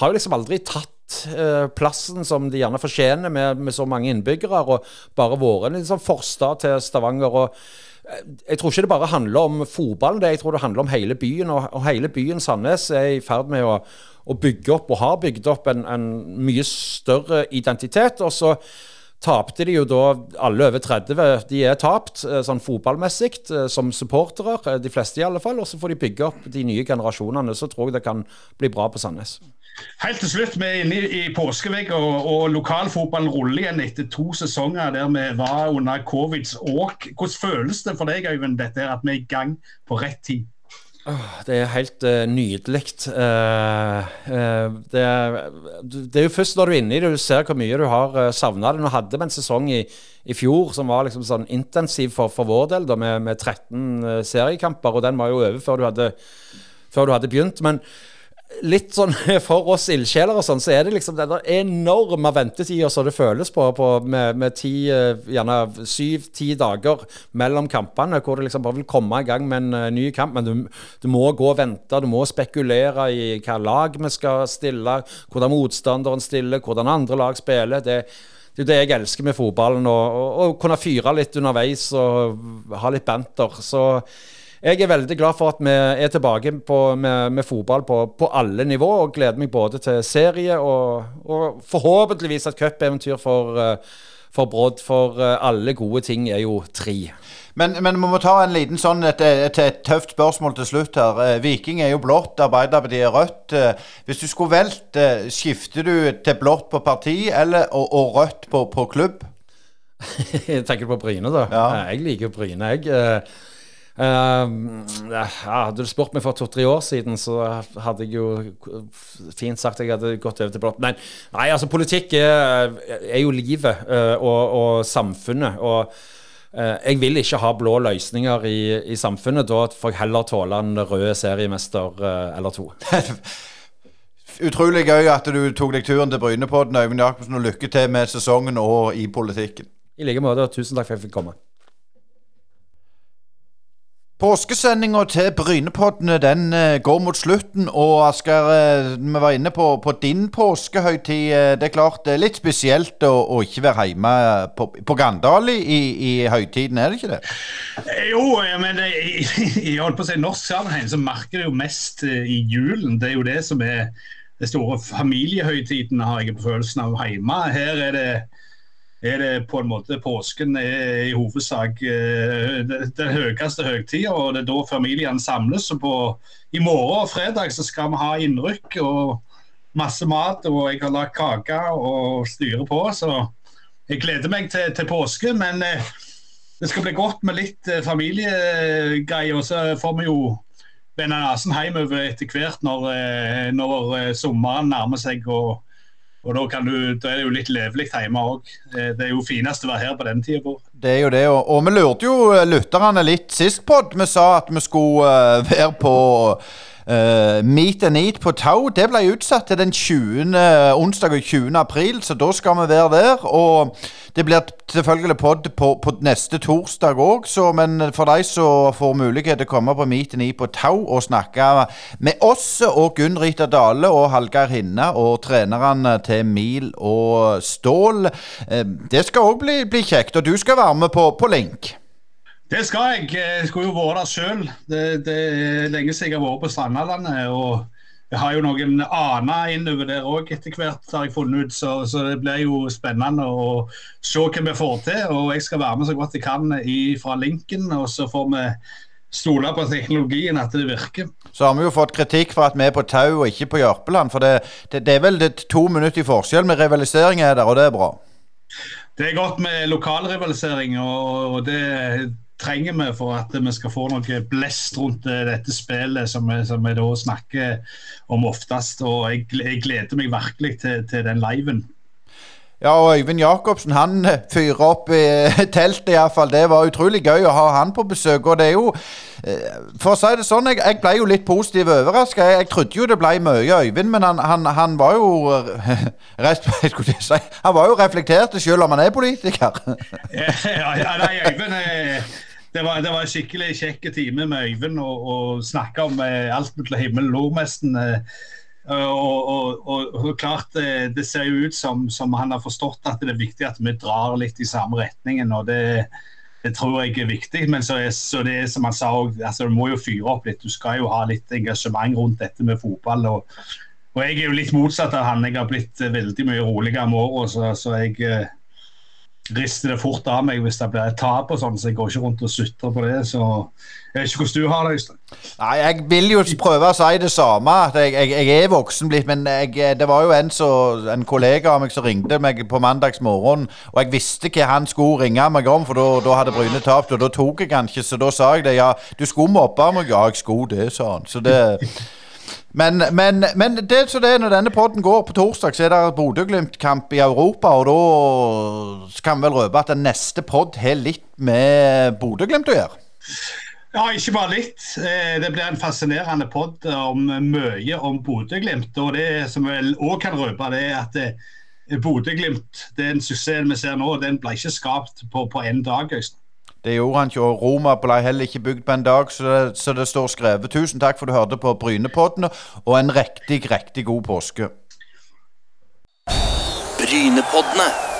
Speaker 4: har jo liksom aldri tatt eh, plassen som de gjerne fortjener med, med, så mange innbyggere, og bare vært en liksom forstad til Stavanger. og jeg tror ikke det bare handler om fotballen, jeg tror det handler om hele byen. Og hele byen Sandnes er i ferd med å, å, bygge opp, og har bygd opp, en, en mye større identitet. Og så tapte de jo da alle over 30. De er tapt eh, sånn fotballmessig eh, som supportere, eh, de fleste i alle fall. Og så får de bygge opp de nye generasjonene. Så tror jeg det kan bli bra på Sandnes.
Speaker 3: Helt til slutt, Vi er inne i, i påskevegg, og, og lokalfotballen ruller igjen etter to sesonger der vi var under covids åk. Hvordan føles det for deg, Øyvind, dette at vi er i gang på rett tid?
Speaker 4: det er helt uh, nydelig. Uh, uh, det, det, er jo først når du er inne i det, du ser hvor mye du har uh, savna det. Nå hadde vi en sesong i, i, fjor som var liksom sånn intensiv for, for vår del, da, med, med 13 seriekamper. Og den var jo over før du hadde, før du hadde begynt. Men litt sånn for oss ildsjeler og sånn, så er det liksom den enorme ventetida som det føles på, på med, med ti, eh, gjerne syv-ti dager mellom kampene, hvor det liksom bare vil komme i gang med en uh, ny kamp. Men du, du, må gå og vente, du må spekulere i hva lag vi skal stille, hvordan motstanderen stiller, hvordan andre lag spiller. Det, det er det jeg elsker med fotballen. Å kunne fyre litt underveis og ha litt banter. Så jeg er veldig glad for at vi er tilbake på, med, med, fotball på, på, alle nivå, og gleder meg både til serie og, og forhåpentligvis et cupeventyr for, eh, for Brodd. For eh, alle gode ting er jo tre.
Speaker 2: Men, men vi må ta en liten sånn et, et, et, tøft spørsmål til slutt her. Eh, Viking er jo blått, Arbeiderpartiet er rødt. Hvis du skulle valgt, skifter du til blått på parti eller, og, og rødt på, på klubb?
Speaker 4: tenker på Bryne, da. Ja. Jeg liker Bryne, jeg. Uh, ja, hadde du spurt meg for to-tre år siden, så hadde jeg jo fint sagt at jeg hadde gått over til blått. Nei, nei, altså politikk er, er jo livet uh, og, og, samfunnet. Og uh, jeg vil ikke ha blå løsninger i, i, samfunnet. Da får jeg heller tåle en rød seriemester eh, eller to.
Speaker 2: Utrolig gøy at du tok deg turen til Brynepodden, Øyvind Jacobsen, og lykke til med sesongen og i politikken.
Speaker 4: I like måte, og tusen takk for at jeg fikk komme.
Speaker 2: Påskesendinga til Brynepoddene den uh, går mot slutten. Og Asker, uh, vi var inne på, på din påskehøytid. Uh, det er klart det er litt spesielt å, å ikke være hjemme på, på Gandal i, i, høytiden, er det ikke det?
Speaker 3: Jo, men i, i, på å si norsk sammenheng så merker det jo mest i julen. Det er jo det som er det store familiehøytiden, har jeg på følelsen av hjemme. Her er det er det på en måte påsken er i hovedsak eh, den høyeste høytida, og det er da familiene samles. og på, I morgen og fredag så skal vi ha innrykk og masse mat, og jeg har lagd kake og styrer på. Så jeg gleder meg til, til påske. Men eh, det skal bli godt med litt familiegreier. Og Så får vi jo vende nesen hjemover etter hvert når, når sommeren nærmer seg. og og da, du, da, er det jo litt levelig hjemme òg. Eh, det er jo finest å være her på den tida.
Speaker 2: Det er jo det, og, og vi lurte jo eh, lytterne litt sist pod. Vi sa at vi skulle uh, være på uh, Meet and Eat på Tau. Det ble utsatt til den 20. onsdag 20. april, så da skal vi være der. Og det blir selvfølgelig pod på, på, neste torsdag òg, men for de som får mulighet til å komme på Meet and Eat på Tau og snakke med oss og Gunn Rita Dale og Hallgeir Hinne og trenerne til Mil og Stål, uh, det skal òg bli, bli, kjekt. Og du skal være med på, på link.
Speaker 3: Det skal jeg. Jeg skulle jo vært der sjøl. Det, det, er lenge siden jeg har vært på Strandalandet. og jeg har jo noen aner innover der òg etter hvert, har jeg funnet ut. Så, så, det blir jo spennende å se hva vi får til. Og jeg skal være med så godt jeg kan fra linken, og så får vi stole på teknologien, at det virker.
Speaker 2: Så har vi jo fått kritikk for at vi er på Tau og ikke på Jørpeland. For det, det, det er vel det to minutter i forskjell med rivalisering er der, og det er bra?
Speaker 3: Det er godt med lokal rivalisering, og, og det trenger vi for at vi skal få noe blest rundt eh, dette spillet som vi, som vi da snakker om oftest. Og jeg, jeg gleder meg virkelig til, til den liven.
Speaker 2: Ja, og Øyvind Jacobsen han eh, fyrer opp i eh, teltet iallfall. Det var utrolig gøy å ha han på besøk. Og det er jo For å si det sånn, jeg, jeg ble jo litt positiv overraska. Jeg, jeg, trodde jo det ble mye Øyvind, men han, han, han var jo rest, si, Han var jo reflektert selv om han er politiker.
Speaker 3: ja, ja, nei, Øyvind det var, det var, en skikkelig kjekk time med Øyvind å snakke om alt mellom himmel og jord, nesten. Eh, og, og, og, og, klart eh, Det ser jo ut som, som, han har forstått at det er viktig at vi drar litt i samme retningen. og det, det tror jeg er viktig. Men så, er, så det er som han sa altså, du må jo fyre opp litt. Du skal jo ha litt engasjement rundt dette med fotball. og, jeg er jo litt motsatt av han. Jeg har blitt veldig mye roligere med åra. Så, så jeg eh, rister det fort av meg hvis det blir et tap og sånn, så jeg går ikke rundt og sutrer på det. Så jeg vet ikke hvordan du har det, Øystein.
Speaker 2: Nei, jeg vil jo prøve å si det samme. Jeg, jeg, jeg er voksen blitt, men jeg, det var jo en, så, en, kollega av meg som ringte meg på mandagsmorgen, og jeg visste hva han skulle ringe meg om, for da hadde Bryne tapt, og da tok jeg han ikke, så da sa jeg det. Ja, du skulle mobbe meg. Ja, jeg skulle det, sa han. Så det men, men, men, det så det når denne podden går på torsdag, så er det Bodø-Glimt-kamp i Europa. Og da kan vi vel røpe at den neste pod har litt med Bodø-Glimt å gjøre?
Speaker 3: Ja, ikke bare litt. Eh, det blir en fascinerende pod om mye om Bodø-Glimt. Og det som vi òg kan røpe, det er at eh, Bodø-Glimt, den suksessen vi ser nå, den ble ikke skapt på én dag. Øystein.
Speaker 2: Det gjorde han ikke, og Roma ble heller ikke bygd på en dag, så det, så det står skrevet. Tusen takk for at du hørte på Brynepodden, og en riktig, riktig god påske. Brynepoddene.